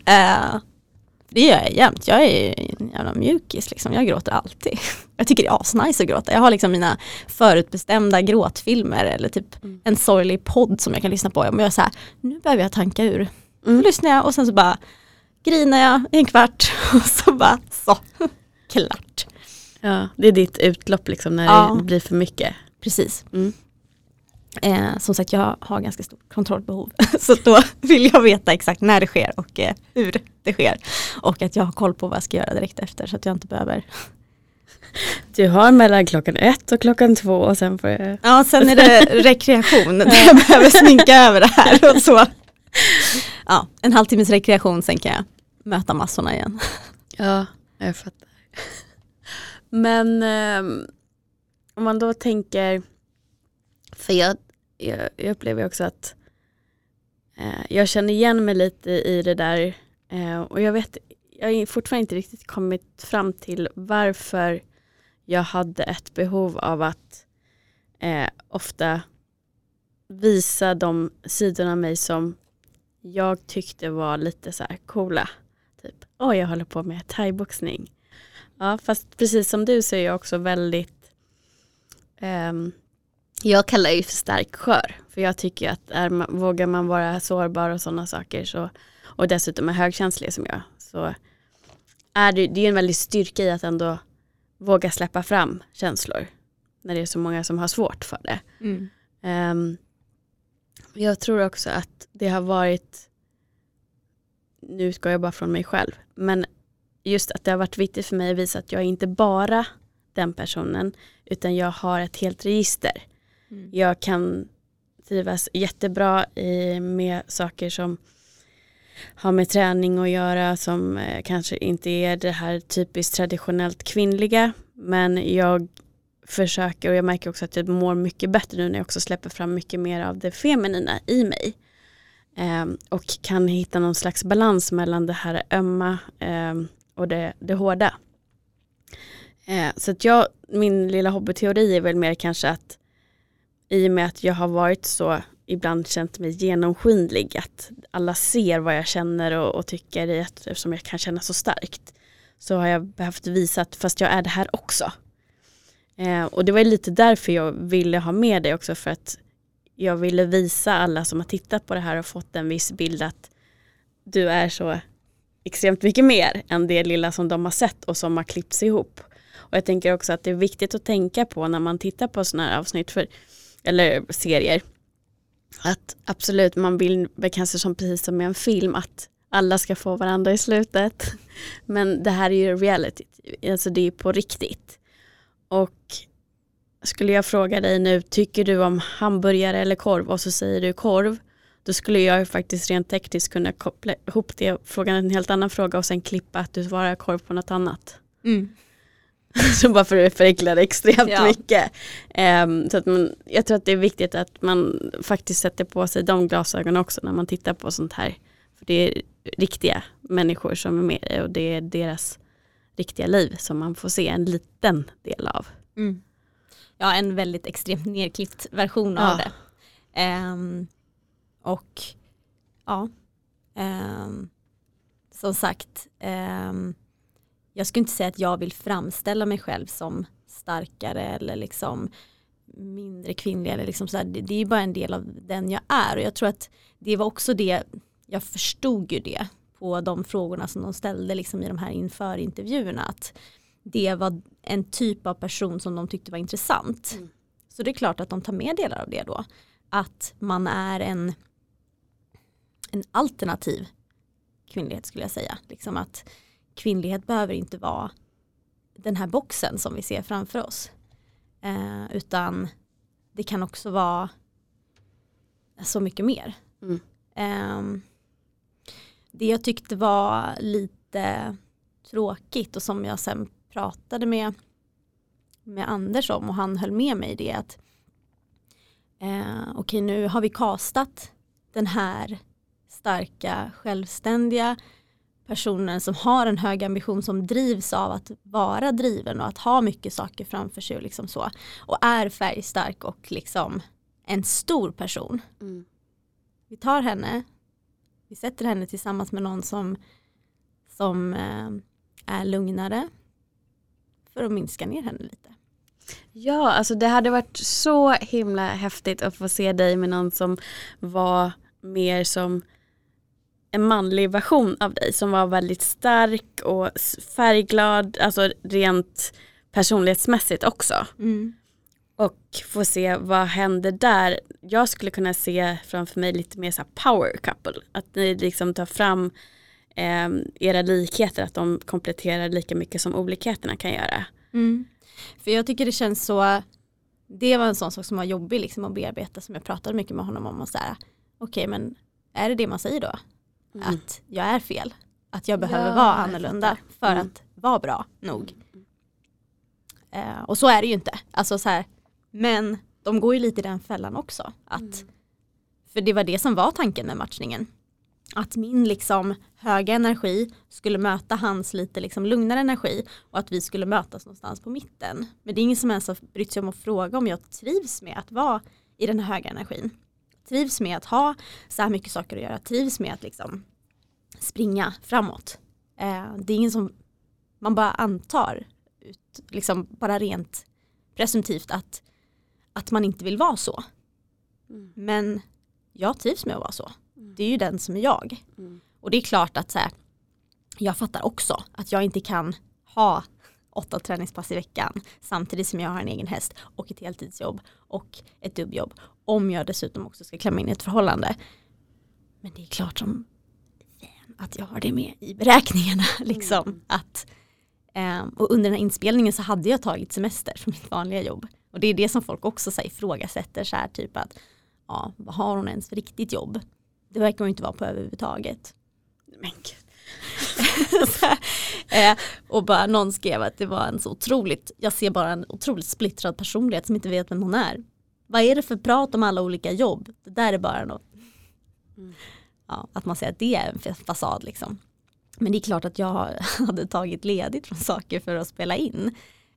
uh, det gör jag jämt, jag är en jävla mjukis liksom, jag gråter alltid. Jag tycker det är asnice att gråta. Jag har liksom mina förutbestämda gråtfilmer eller typ mm. en sorglig podd som jag kan lyssna på. Men jag är så här, nu behöver jag tanka ur. Mm. Då lyssnar jag och sen så bara grinar jag en kvart [LAUGHS] och så bara så, klart. Ja, det är ditt utlopp liksom när ja. det blir för mycket. Precis. Mm. Eh, som sagt jag har ganska stort kontrollbehov [LAUGHS] så då vill jag veta exakt när det sker och eh, hur det sker. Och att jag har koll på vad jag ska göra direkt efter så att jag inte behöver du har mellan klockan ett och klockan två och sen får jag... Ja, sen är det [LAUGHS] rekreation. jag behöver sminka över det här och så. Ja, en halvtimmes rekreation, sen kan jag möta massorna igen. [LAUGHS] Ja, jag fattar. Men eh, om man då tänker, för jag, jag, jag upplever också att eh, jag känner igen mig lite i det där eh, och jag vet, jag har fortfarande inte riktigt kommit fram till varför jag hade ett behov av att eh, ofta visa de sidorna av mig som jag tyckte var lite så här coola. Typ, oj jag håller på med thaiboxning. Ja, fast precis som du så är jag också väldigt, um, jag kallar det för stark skör. För jag tycker att är vågar man vara sårbar och sådana saker så, och dessutom är högkänslig som jag, så är det, det är en väldig styrka i att ändå våga släppa fram känslor. När det är så många som har svårt för det. Mm. Um, jag tror också att det har varit, nu utgår jag bara från mig själv, men just att det har varit viktigt för mig att visa att jag är inte bara den personen, utan jag har ett helt register. Mm. Jag kan trivas jättebra i, med saker som har med träning att göra som eh, kanske inte är det här typiskt traditionellt kvinnliga. Men jag försöker och jag märker också att jag mår mycket bättre nu när jag också släpper fram mycket mer av det feminina i mig. Eh, och kan hitta någon slags balans mellan det här ömma eh, och det, det hårda. Eh, så att jag, min lilla hobbyteori är väl mer kanske att i och med att jag har varit så ibland känt mig genomskinlig, att alla ser vad jag känner och, och tycker eftersom jag kan känna så starkt så har jag behövt visa att fast jag är det här också. Eh, och det var lite därför jag ville ha med det också för att jag ville visa alla som har tittat på det här och fått en viss bild att du är så extremt mycket mer än det lilla som de har sett och som har klippts ihop. Och jag tänker också att det är viktigt att tänka på när man tittar på sådana här avsnitt för, eller serier. Att absolut, man vill kanske som precis som med en film att alla ska få varandra i slutet. [LAUGHS] Men det här är ju reality, alltså det är på riktigt. Och skulle jag fråga dig nu, tycker du om hamburgare eller korv? Och så säger du korv. Då skulle jag faktiskt rent tekniskt kunna koppla ihop det, fråga en helt annan fråga och sen klippa att du svarar korv på något annat. Mm. [LAUGHS] så bara för att förenkla det extremt ja. mycket. Um, så att man, jag tror att det är viktigt att man faktiskt sätter på sig de glasögonen också när man tittar på sånt här. För det är riktiga människor som är med och det är deras riktiga liv som man får se en liten del av. Mm. Ja, en väldigt extremt nedklippt version ja. av det. Um, och ja, um, som sagt, um, jag skulle inte säga att jag vill framställa mig själv som starkare eller liksom mindre kvinnlig eller liksom så här, det, det är bara en del av den jag är och jag tror att det var också det, jag förstod ju det på de frågorna som de ställde liksom i de här inför intervjuerna att det var en typ av person som de tyckte var intressant. Mm. Så det är klart att de tar med delar av det då. Att man är en, en alternativ kvinnlighet skulle jag säga. Liksom att kvinnlighet behöver inte vara den här boxen som vi ser framför oss. Eh, utan det kan också vara så mycket mer. Mm. Eh, det jag tyckte var lite tråkigt och som jag sen pratade med, med Anders om och han höll med mig det att eh, okej okay, nu har vi kastat den här starka självständiga personen som har en hög ambition som drivs av att vara driven och att ha mycket saker framför sig och liksom så och är färgstark och liksom en stor person. Mm. Vi tar henne, vi sätter henne tillsammans med någon som, som eh, är lugnare för att minska ner henne lite. Ja, alltså det hade varit så himla häftigt att få se dig med någon som var mer som en manlig version av dig som var väldigt stark och färgglad, alltså rent personlighetsmässigt också. Mm. Och få se vad händer där. Jag skulle kunna se framför mig lite mer så power couple. Att ni liksom tar fram eh, era likheter, att de kompletterar lika mycket som olikheterna kan göra. Mm. För jag tycker det känns så, det var en sån sak som var jobbig liksom att bearbeta som jag pratade mycket med honom om och okej okay, men är det det man säger då? Mm. Att jag är fel, att jag behöver ja, vara annorlunda för mm. att vara bra nog. Eh, och så är det ju inte, alltså så här, men de går ju lite i den fällan också. Att, mm. För det var det som var tanken med matchningen att min liksom höga energi skulle möta hans lite liksom lugnare energi och att vi skulle mötas någonstans på mitten. Men det är ingen som ens har brytt sig om att fråga om jag trivs med att vara i den här höga energin. Trivs med att ha så här mycket saker att göra, trivs med att liksom springa framåt. Eh, det är ingen som, man bara antar, ut, liksom bara rent presumtivt att, att man inte vill vara så. Mm. Men jag trivs med att vara så. Det är ju den som är jag. Mm. Och det är klart att så här, jag fattar också att jag inte kan ha åtta träningspass i veckan samtidigt som jag har en egen häst och ett heltidsjobb och ett dubbjobb om jag dessutom också ska klämma in ett förhållande. Men det är klart som att jag har det med i beräkningarna. [LAUGHS] Liksom. Mm. Att, um, och under den här inspelningen så hade jag tagit semester från mitt vanliga jobb. Och det är det som folk också så här, ifrågasätter, så här, typ att ja, vad har hon ens för riktigt jobb? Det verkar hon inte vara på överhuvudtaget. Men [LAUGHS] eh, och bara någon skrev att det var en så otroligt, jag ser bara en otroligt splittrad personlighet som inte vet vem hon är. Vad är det för prat om alla olika jobb? Det där är bara något. Mm. ja, att man säger att det är en fasad liksom. Men det är klart att jag [LAUGHS] hade tagit ledigt från saker för att spela in.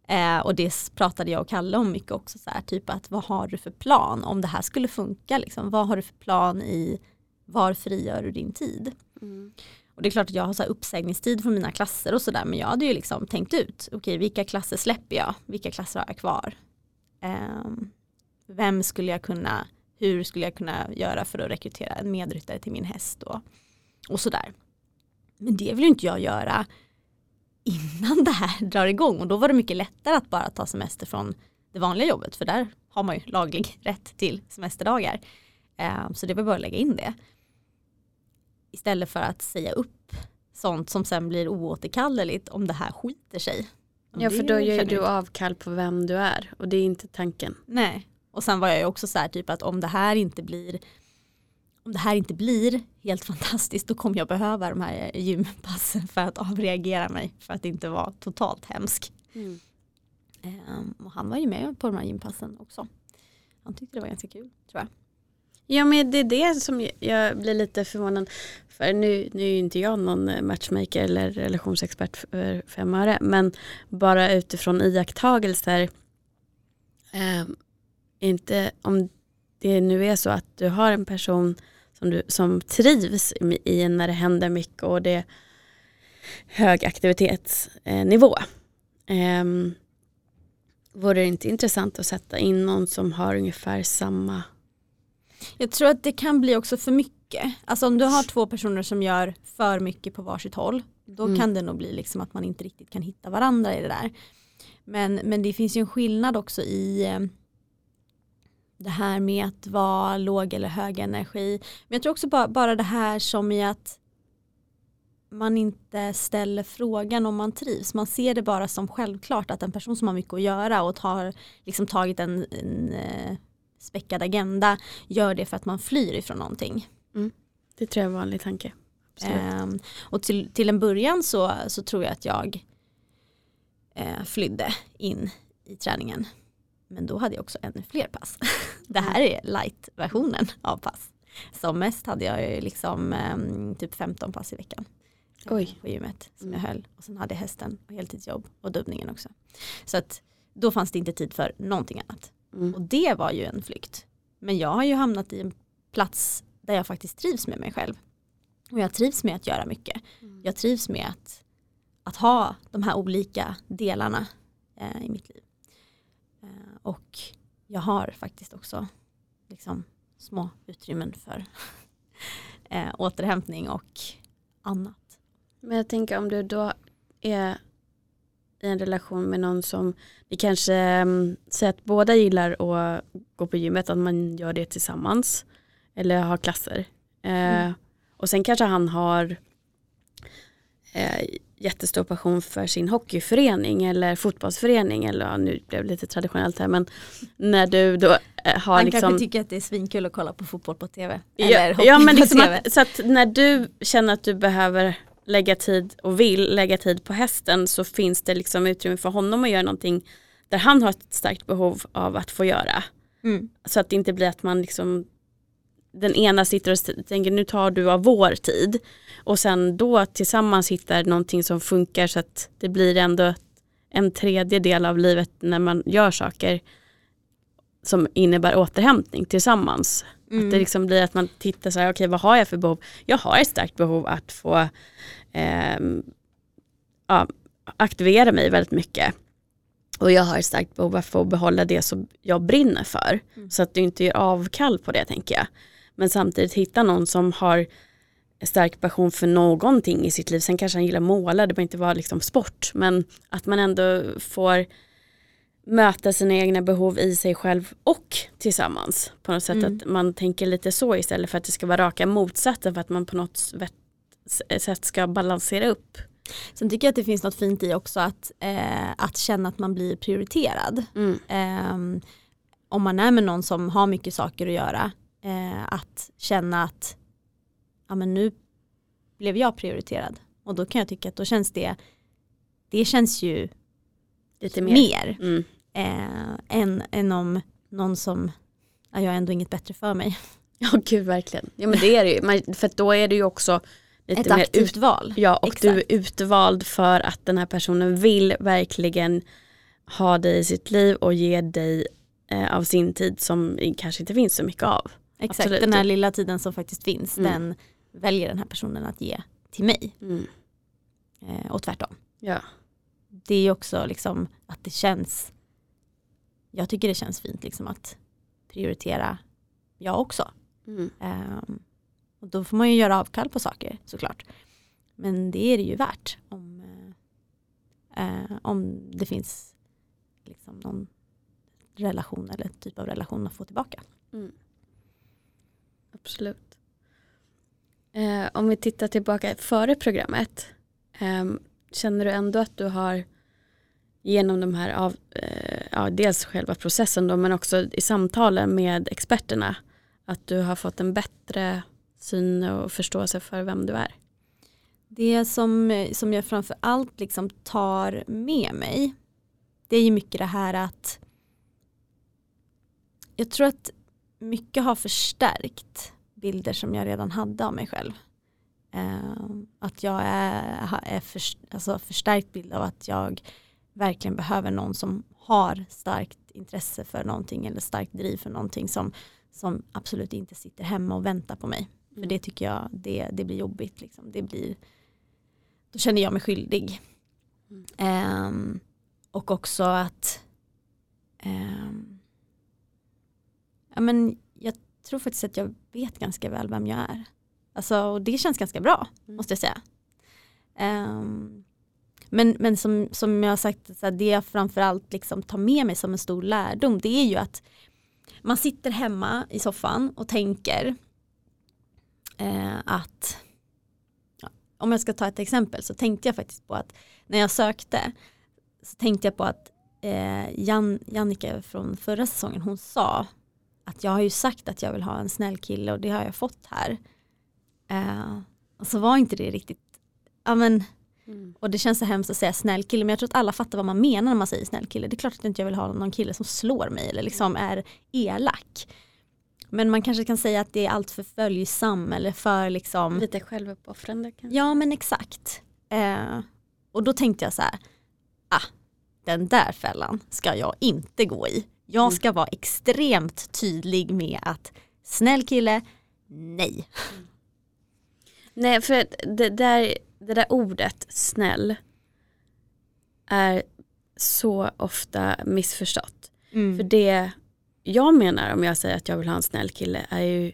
Eh, och det pratade jag och Kalle om mycket också, så här, typ att vad har du för plan om det här skulle funka? Liksom? Vad har du för plan i var frigör du din tid? Mm. Och det är klart att jag har så uppsägningstid från mina klasser och sådär men jag hade ju liksom tänkt ut, okej okay, vilka klasser släpper jag, vilka klasser har jag kvar? Eh, vem skulle jag kunna, hur skulle jag kunna göra för att rekrytera en medryttare till min häst och, och sådär. Men det vill ju inte jag göra innan [LAUGHS] det här drar igång och då var det mycket lättare att bara ta semester från det vanliga jobbet för där har man ju laglig [LAUGHS] rätt till semesterdagar. Eh, så det var bara att lägga in det. Istället för att säga upp sånt som sen blir oåterkalleligt om det här skiter sig. Ja för då gör du avkall på vem du är och det är inte tanken. Nej och sen var jag ju också så här typ att om det här inte blir om det här inte blir helt [LAUGHS] fantastiskt då kommer jag behöva de här gympassen för att avreagera mig för att inte vara totalt hemsk. Mm. Um, och han var ju med på de här gympassen också. Han tyckte det var ganska kul tror jag. Ja men det är det som jag blir lite förvånad för. Nu, nu är inte jag någon eh, matchmaker eller relationsexpert för fem öre men bara utifrån iakttagelser eh, inte om det nu är så att du har en person som, du, som trivs i när det händer mycket och det är hög aktivitetsnivå. Eh, vore det inte intressant att sätta in någon som har ungefär samma? Jag tror att det kan bli också för mycket. Alltså om du har två personer som gör för mycket på varsitt håll då mm. kan det nog bi liksom att man inte riktigt kan hitta varandra i det där. Men, men det finns ju en skillnad också i ehm, det här med att vara låg eller hög energi. Men jag tror också bara, bara det här som i att man inte ställer frågan om man trivs. Man ser det bara som självklart att en person som har mycket att göra och har liksom tagit en, en eh, späckad agenda gör det för att man flyr ifrån någonting. Mm. Det tror jag är en vanlig tanke. Um, och till, till en början så, så tror jag att jag eh, flydde in i träningen. Men då hade jag också ännu fler pass. [LAUGHS] Det här är light-versionen av pass. Som mest hade jag liksom um, typ 15 pass i veckan. Oj. På gymmet som mm. jag höll. Och sen hade jag hästen och heltidsjobb och dubbningen också. Så att då fanns det inte tid för någonting annat. Mm. Och det var ju en flykt. Men jag har ju hamnat i en plats där jag faktiskt trivs med mig själv. Och jag trivs med att göra mycket. Mm. Jag trivs med att, att ha de här olika delarna eh, i mitt liv. Och jag har faktiskt också liksom små utrymmen för [LAUGHS] eh, återhämtning och annat. Men jag tänker om du då är i en relation med någon som ni kanske um, säger att båda gillar att gå på gymmet, att man gör det tillsammans eller har klasser. Eh, mm. Och sen kanske han har eh, jättestor passion för sin hockeyförening eller fotbollsförening eller ja, nu blev det lite traditionellt här men när du då eh, har Han liksom kanske tycker att det är svinkul att kolla på fotboll på tv. Eller ja, ja men liksom att, så att när du känner att du behöver lägga tid och vill lägga tid på hästen så finns det liksom utrymme för honom att göra någonting där han har ett starkt behov av att få göra. Mm. Så att det inte blir att man liksom den ena sitter och tänker nu tar du av vår tid och sen då tillsammans hittar någonting som funkar så att det blir ändå en tredje del av livet när man gör saker som innebär återhämtning tillsammans. Mm. Att det liksom blir att man tittar så här, okej okay, vad har jag för behov? Jag har ett starkt behov att få eh, ja, aktivera mig väldigt mycket. Och jag har ett starkt behov att få behålla det som jag brinner för. Mm. Så att du inte gör avkall på det tänker jag. Men samtidigt hitta någon som har stark passion för någonting i sitt liv. Sen kanske han gillar måla, det behöver inte vara liksom sport. Men att man ändå får möta sina egna behov i sig själv och tillsammans. På något sätt mm. att man tänker lite så istället för att det ska vara raka motsatsen för att man på något sätt ska balansera upp. Sen tycker jag att det finns något fint i också att, eh, att känna att man blir prioriterad. Mm. Eh, om man är med någon som har mycket saker att göra eh, att känna att ja, men nu blev jag prioriterad och då kan jag tycka att då känns det det känns ju lite mer, mer mm. Eh, än, än om någon som ja, jag har ändå inget bättre för mig [LAUGHS] Ja gud verkligen. Ja men det är det ju. För då är det ju också lite Ett mer aktivt ut, val. Ja och du är Exakt. utvald för att den här personen vill verkligen ha dig i sitt liv och ge dig eh, av sin tid som kanske inte finns så mycket av. Exakt, absolut. den här lilla tiden som faktiskt finns, Mm. den väljer den här personen att ge till mig. Mm. Eh, och tvärtom. Ja. Det är ju också liksom att det känns, jag tycker det känns fint liksom att prioritera jag också. Mm. Ehm, och då får man ju göra avkall på saker såklart. Men det är det ju värt om, eh, eh, om det finns liksom någon relation eller typ av relation att få tillbaka. Mm. Absolut. Eh, om vi tittar tillbaka före programmet. ehm, känner du ändå att du har genom de här av, eh, ja, dels själva processen då, men också i samtalen med experterna att du har fått en bättre syn och förståelse för vem du är? Det som, som jag framför allt liksom tar med mig det är ju mycket det här att jag tror att mycket har förstärkt bilder som jag redan hade av mig själv. Eh, att jag är, är för, alltså förstärkt bild av att jag verkligen behöver någon som har starkt intresse för någonting eller starkt driv för någonting som, som absolut inte sitter hemma och väntar på mig. För det tycker jag det, det blir jobbigt. Liksom. Det blir, då känner jag mig skyldig. Mm. Ehm, och också att ehm, ja, men jag tror faktiskt att jag vet ganska väl vem jag är. Alltså, och det känns ganska bra Mm. måste jag säga. Ehm, men men som, som jag har sagt, så här, det jag framförallt liksom tar med mig som en stor lärdom det är ju att man sitter hemma i soffan och tänker eh, att ja, om jag ska ta ett exempel så tänkte jag faktiskt på att när jag sökte så tänkte jag på att eh, Jan, Jannica från förra säsongen hon sa att jag har ju sagt att jag vill ha en snäll kille och det har jag fått här. Eh, och så var inte det riktigt, ja men Mm. och det känns så hemskt att säga snäll kille men jag tror att alla fattar vad man menar när man säger snäll kille. Det är klart att inte jag vill ha någon kille som slår mig eller liksom är elak. Men man kanske kan säga att det är allt för följsam eller för liksom Lite självuppoffrande kanske? Ja men exakt. Eh, och då tänkte jag så här, ah, den där fällan ska jag inte gå i. Jag Mm. ska vara extremt tydlig med att snäll kille, nej. Nej, för det där, det där ordet snäll är så ofta missförstått. För det jag menar om jag säger att jag vill ha en snäll kille är ju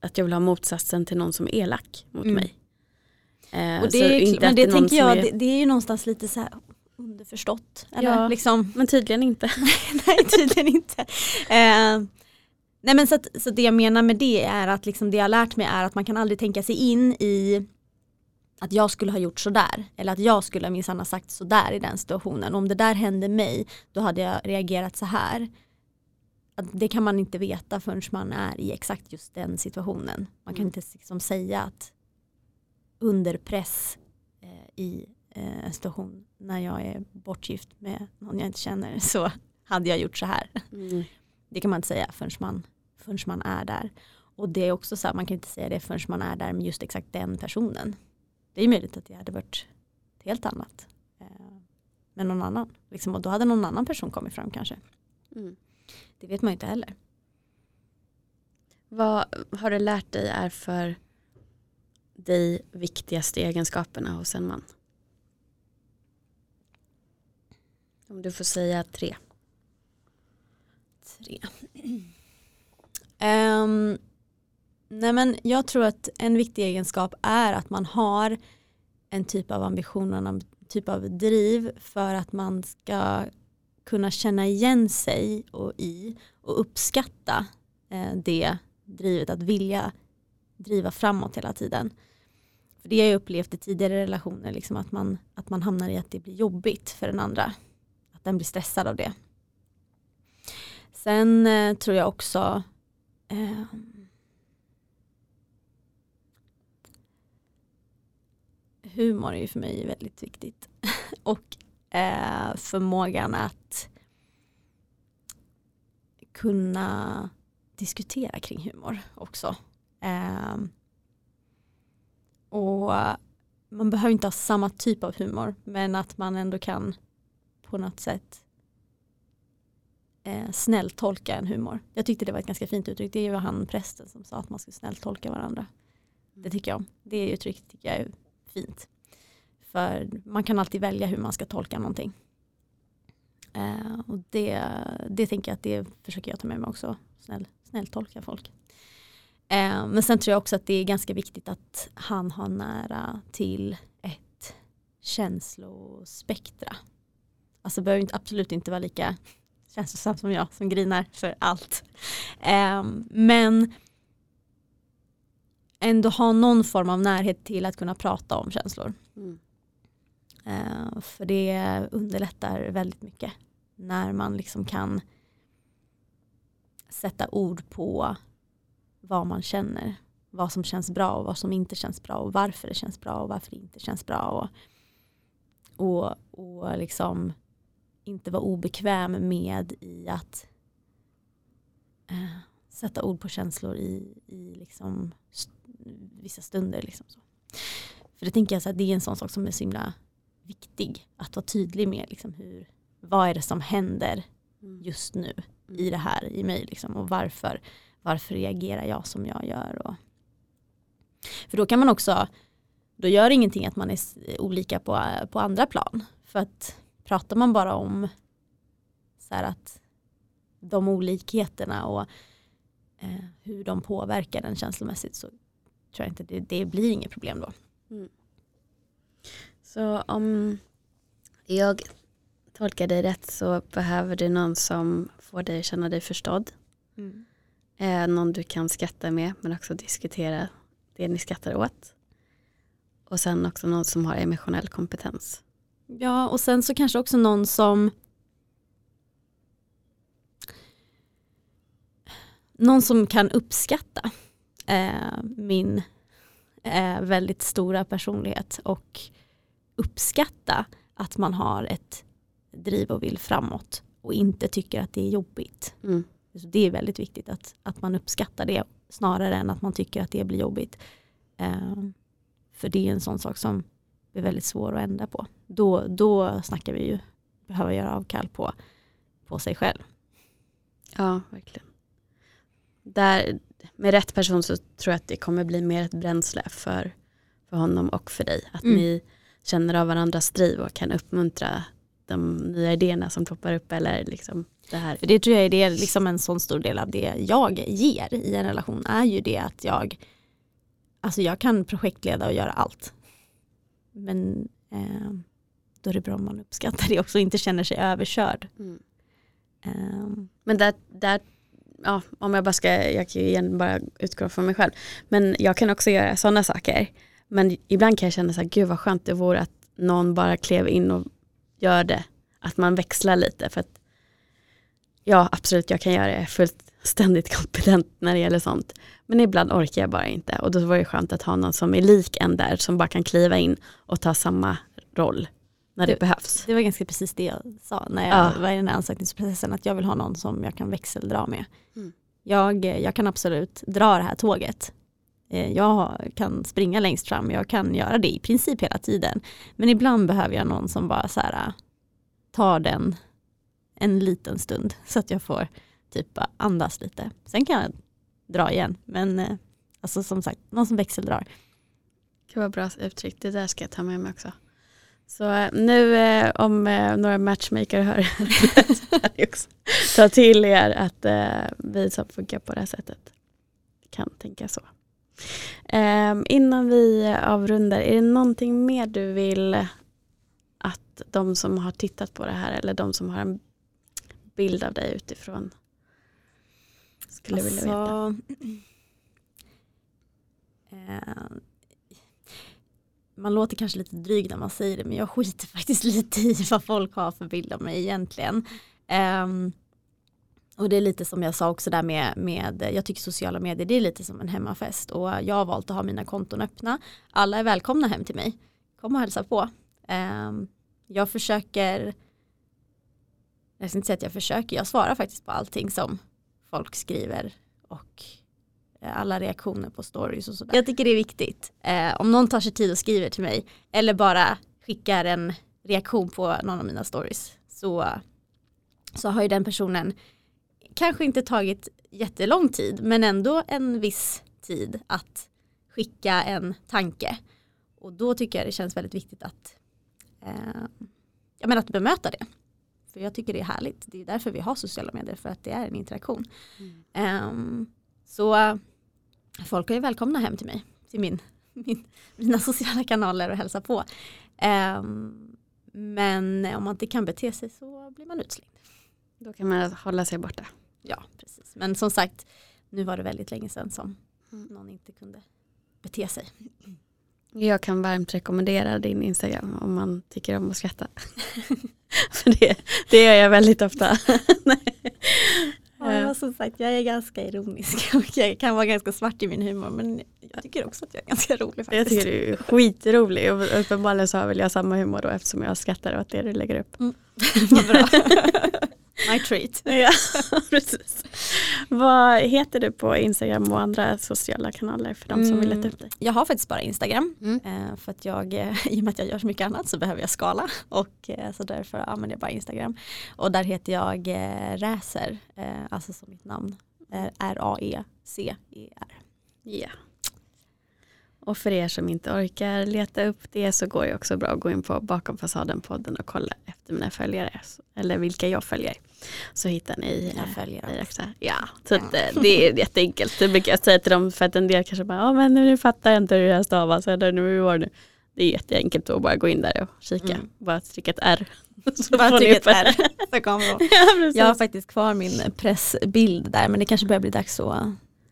att jag vill ha motsatsen till någon som är elak mot Mm. mig. Eh, Och det, är, men det tänker jag, är- det, det är ju någonstans lite så här underförstått. Eller Ja. liksom, Men tydligen inte. [LAUGHS] nej tydligen inte. Eh, nej men så, att, så det jag menar med det är att liksom det jag har lärt mig är att man kan aldrig tänka sig in i att jag skulle ha gjort sådär eller att jag skulle minsann ha sagt sådär i den situationen. Om det där hände mig då hade jag reagerat så här. Att det kan man inte veta förrän man är i exakt just den situationen. Man kan Mm. inte liksom säga att under press eh, i eh, en situation när jag är bortgift med någon jag inte känner [LAUGHS] så hade jag gjort så här. Mm. Det kan man inte säga förrän man, förrän man är där. Och det är också så här, man kan inte säga det förrän man är där med just exakt den personen. Det är möjligt att det hade varit helt annat eh, med någon annan. Liksom, och då hade någon annan person kommit fram kanske. Mm. Det vet man ju inte heller. Vad har du lärt dig är för dig viktigaste egenskaperna hos en man? Om du får säga tre. Tre. [CLEARS THROAT] Ehm, nej men jag tror att en viktig egenskap är att man har en typ av ambition och en typ av driv för att man ska kunna känna igen sig och i och uppskatta eh, det drivet att vilja driva framåt hela tiden. För det har jag upplevt i tidigare relationer, liksom att, man, att man hamnar i att det blir jobbigt för den andra. Att den blir stressad av det. Sen eh, tror jag också eh, humor är ju för mig väldigt viktigt. [LAUGHS] Och eh, förmågan att kunna diskutera kring humor också. Eh, och man behöver inte ha samma typ av humor men att man ändå kan på något sätt eh, snälltolka en humor. Jag tyckte det var ett ganska fint uttryck. Det var han prästen som sa att man ska snälltolka varandra. Det tycker jag om. Det uttrycket tycker jag är fint. För man kan alltid välja hur man ska tolka någonting. Eh, och det, det tänker jag att det försöker jag ta med mig också. Snäll, snälltolka folk. Eh, men sen tror jag också att det är ganska viktigt att han har nära till ett känslospektra. Alltså behöver inte, absolut inte vara lika känslosam som jag som grinar för allt. Eh, men ändå ha någon form av närhet till att kunna prata om känslor. Mm. Eh, för det underlättar väldigt mycket när man liksom kan sätta ord på vad man känner. Vad som känns bra och vad som inte känns bra och varför det känns bra och varför det inte känns bra. Och, och, och liksom inte vara obekväm med i att eh, sätta ord på känslor i, i liksom st vissa stunder. Liksom så. För det tänker jag så att det är en sån sak som är så himla viktig. Att vara tydlig med liksom hur, vad är det som händer mm. just nu i mm. det här i mig liksom, och varför, varför reagerar jag som jag gör. Och, för då kan man också, då gör det ingenting att man är olika på, på andra plan. För att pratar man bara om så att de olikheterna och eh, hur de påverkar den känslomässigt så tror jag inte det, det blir inget problem då. Mm. Så om jag tolkar dig rätt så behöver du någon som får dig att känna dig förstådd. Mm. Eh, någon du kan skratta med men också diskutera det ni skrattar åt. Och sen också någon som har emotionell kompetens. Ja och sen så kanske också någon som någon som kan uppskatta eh, min eh, väldigt stora personlighet och uppskatta att man har ett driv och vill framåt och inte tycker att det är jobbigt. Mm. det är väldigt viktigt att, att man uppskattar det snarare än att man tycker att det blir jobbigt. Eh, för det är en sån sak som är väldigt svår att ändra på. Då, då snackar vi ju behöva göra avkall på, på sig själv. Ja, verkligen. Där, med rätt person så tror jag att det kommer bli mer ett bränsle för, för honom och för dig. Att mm. ni känner av varandras driv och kan uppmuntra de nya idéerna som poppar upp eller liksom det här. För det tror jag är det, liksom en sån stor del av det jag ger i en relation är ju det att jag alltså jag kan projektleda och göra allt. Men eh, då är det bra om man uppskattar det också och inte känner sig överkörd. Mm. Um. Men där, där ja, om jag bara ska, jag kan ju igen bara utgå från mig själv. Men jag kan också göra sådana saker. Men ibland kan jag känna så här, gud vad skönt det vore att någon bara klev in och gör det. Att man växlar lite för att ja absolut jag kan göra det fullständigt kompetent när det gäller sånt. Men ibland orkar jag bara inte och då var det skönt att ha någon som är lik en där som bara kan kliva in och ta samma roll när det, det, behövs. Det var ganska precis det jag sa när jag ja. var i den här ansökningsprocessen att jag vill ha någon som jag kan växeldra med. Mm. Jag, jag kan absolut dra det här tåget. Eh, jag kan springa längst fram, jag kan göra det i princip hela tiden. Men ibland behöver jag någon som bara så här, tar den en liten stund [LAUGHS] så att jag får typ andas lite. Sen kan jag dra igen, men eh, alltså som sagt, någon som växeldrar. Det var bra uttryck, det där ska jag ta med mig också. Så eh, nu eh, om eh, några matchmaker hör [LAUGHS] ta till er att eh, vi som funkar på det här sättet kan tänka så. Ehm, innan vi avrundar, är det någonting mer du vill att de som har tittat på det här eller de som har en bild av dig utifrån skulle alltså, vilja veta? Alltså, [CLEARS THROAT] ehm, man låter kanske lite dryg när man säger det men jag skiter [LAUGHS] faktiskt lite i vad folk har för bild av mig egentligen. Um, och det är lite som jag sa också där med, med, jag tycker sociala medier det är lite som en hemmafest och jag har valt att ha mina konton öppna. Alla är välkomna hem till mig. Kom och hälsa på. Um, jag försöker, jag ska inte säga att jag försöker, jag svarar faktiskt på allting som folk skriver och alla reaktioner på stories och sådär. Jag tycker det är viktigt. Eh, om någon tar sig tid och skriver till mig eller bara skickar en reaktion på någon av mina stories så, så har ju den personen kanske inte tagit jättelång tid men ändå en viss tid att skicka en tanke. Och då tycker jag det känns väldigt viktigt att, eh, jag menar att bemöta det. För jag tycker det är härligt. Det är därför vi har sociala medier, för att det är en interaktion. Mm. Um, så folk är välkomna hem till mig, till min, [LAUGHS] min, mina sociala kanaler och hälsa på. Um, men om man inte kan bete sig så blir man utslängd. Då kan man hålla sig borta. Ja, precis. Men som sagt, nu var det väldigt länge sedan som mm. någon inte kunde bete sig. Jag kan varmt rekommendera din Instagram om man tycker om att skratta. [LAUGHS] För det, det gör jag väldigt ofta. [LAUGHS] ja, som sagt, jag är ganska ironisk [LAUGHS] och jag kan vara ganska svart i min humor men jag tycker också att jag är ganska rolig faktiskt. Jag tycker du är skitrolig och uppenbarligen så har väl jag samma humor då eftersom jag skrattar åt det du lägger upp. Mm. [LAUGHS] Vad bra. [LAUGHS] My treat. [LAUGHS] ja, precis. Vad heter du på Instagram och andra sociala kanaler för de som mm. vill leta upp dig? Jag har faktiskt bara Instagram mm. Eh, för att jag, [LAUGHS] i och med att jag gör så mycket annat så behöver jag skala och eh, så därför använder jag bara Instagram. Och där heter jag eh, Räser, alltså som mitt namn R-A-E-C-E-R. Ja. Och för er som inte orkar leta upp det så går det också bra att gå in på Bakom fasaden-podden och kolla efter mina följare. Eller vilka jag följer. Så hittar ni jag följer också. Ja, så ja. Det, det är jätteenkelt. Det brukar jag säga till dem för att en del kanske bara, ja men nu fattar jag inte hur det här stavas. Eller nu var det. det är jätteenkelt att bara gå in där och kika. Mm. Bara trycka ett R. [LAUGHS] Så bara trycka ett R. Så kommer [LAUGHS] ja, jag har faktiskt kvar min pressbild där men det kanske börjar bli dags att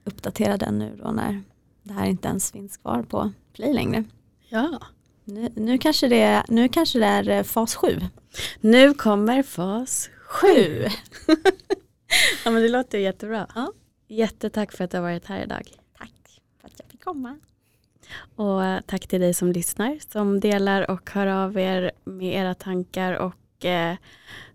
uppdatera den nu då när det här inte ens finns kvar på Play längre. Ja. Nu, nu, kanske, det, nu kanske det är eh, fas 7. Nu kommer fas 7. [LAUGHS] ja men det låter jättebra. Ja. Jättetack för att du har varit här idag. Tack för att jag fick komma. Och eh, tack till dig som lyssnar, som delar och hör av er med era tankar och eh,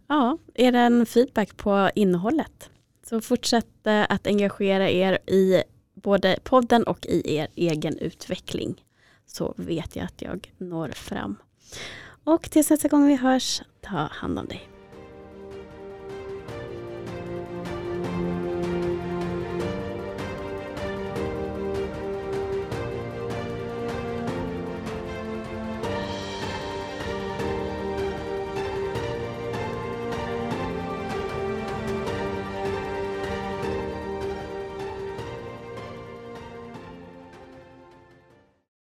ja, er feedback på innehållet. Så fortsätt eh, att engagera er i både podden och i er egen utveckling så vet jag att jag når fram. Och tills nästa gång vi hörs, ta hand om dig.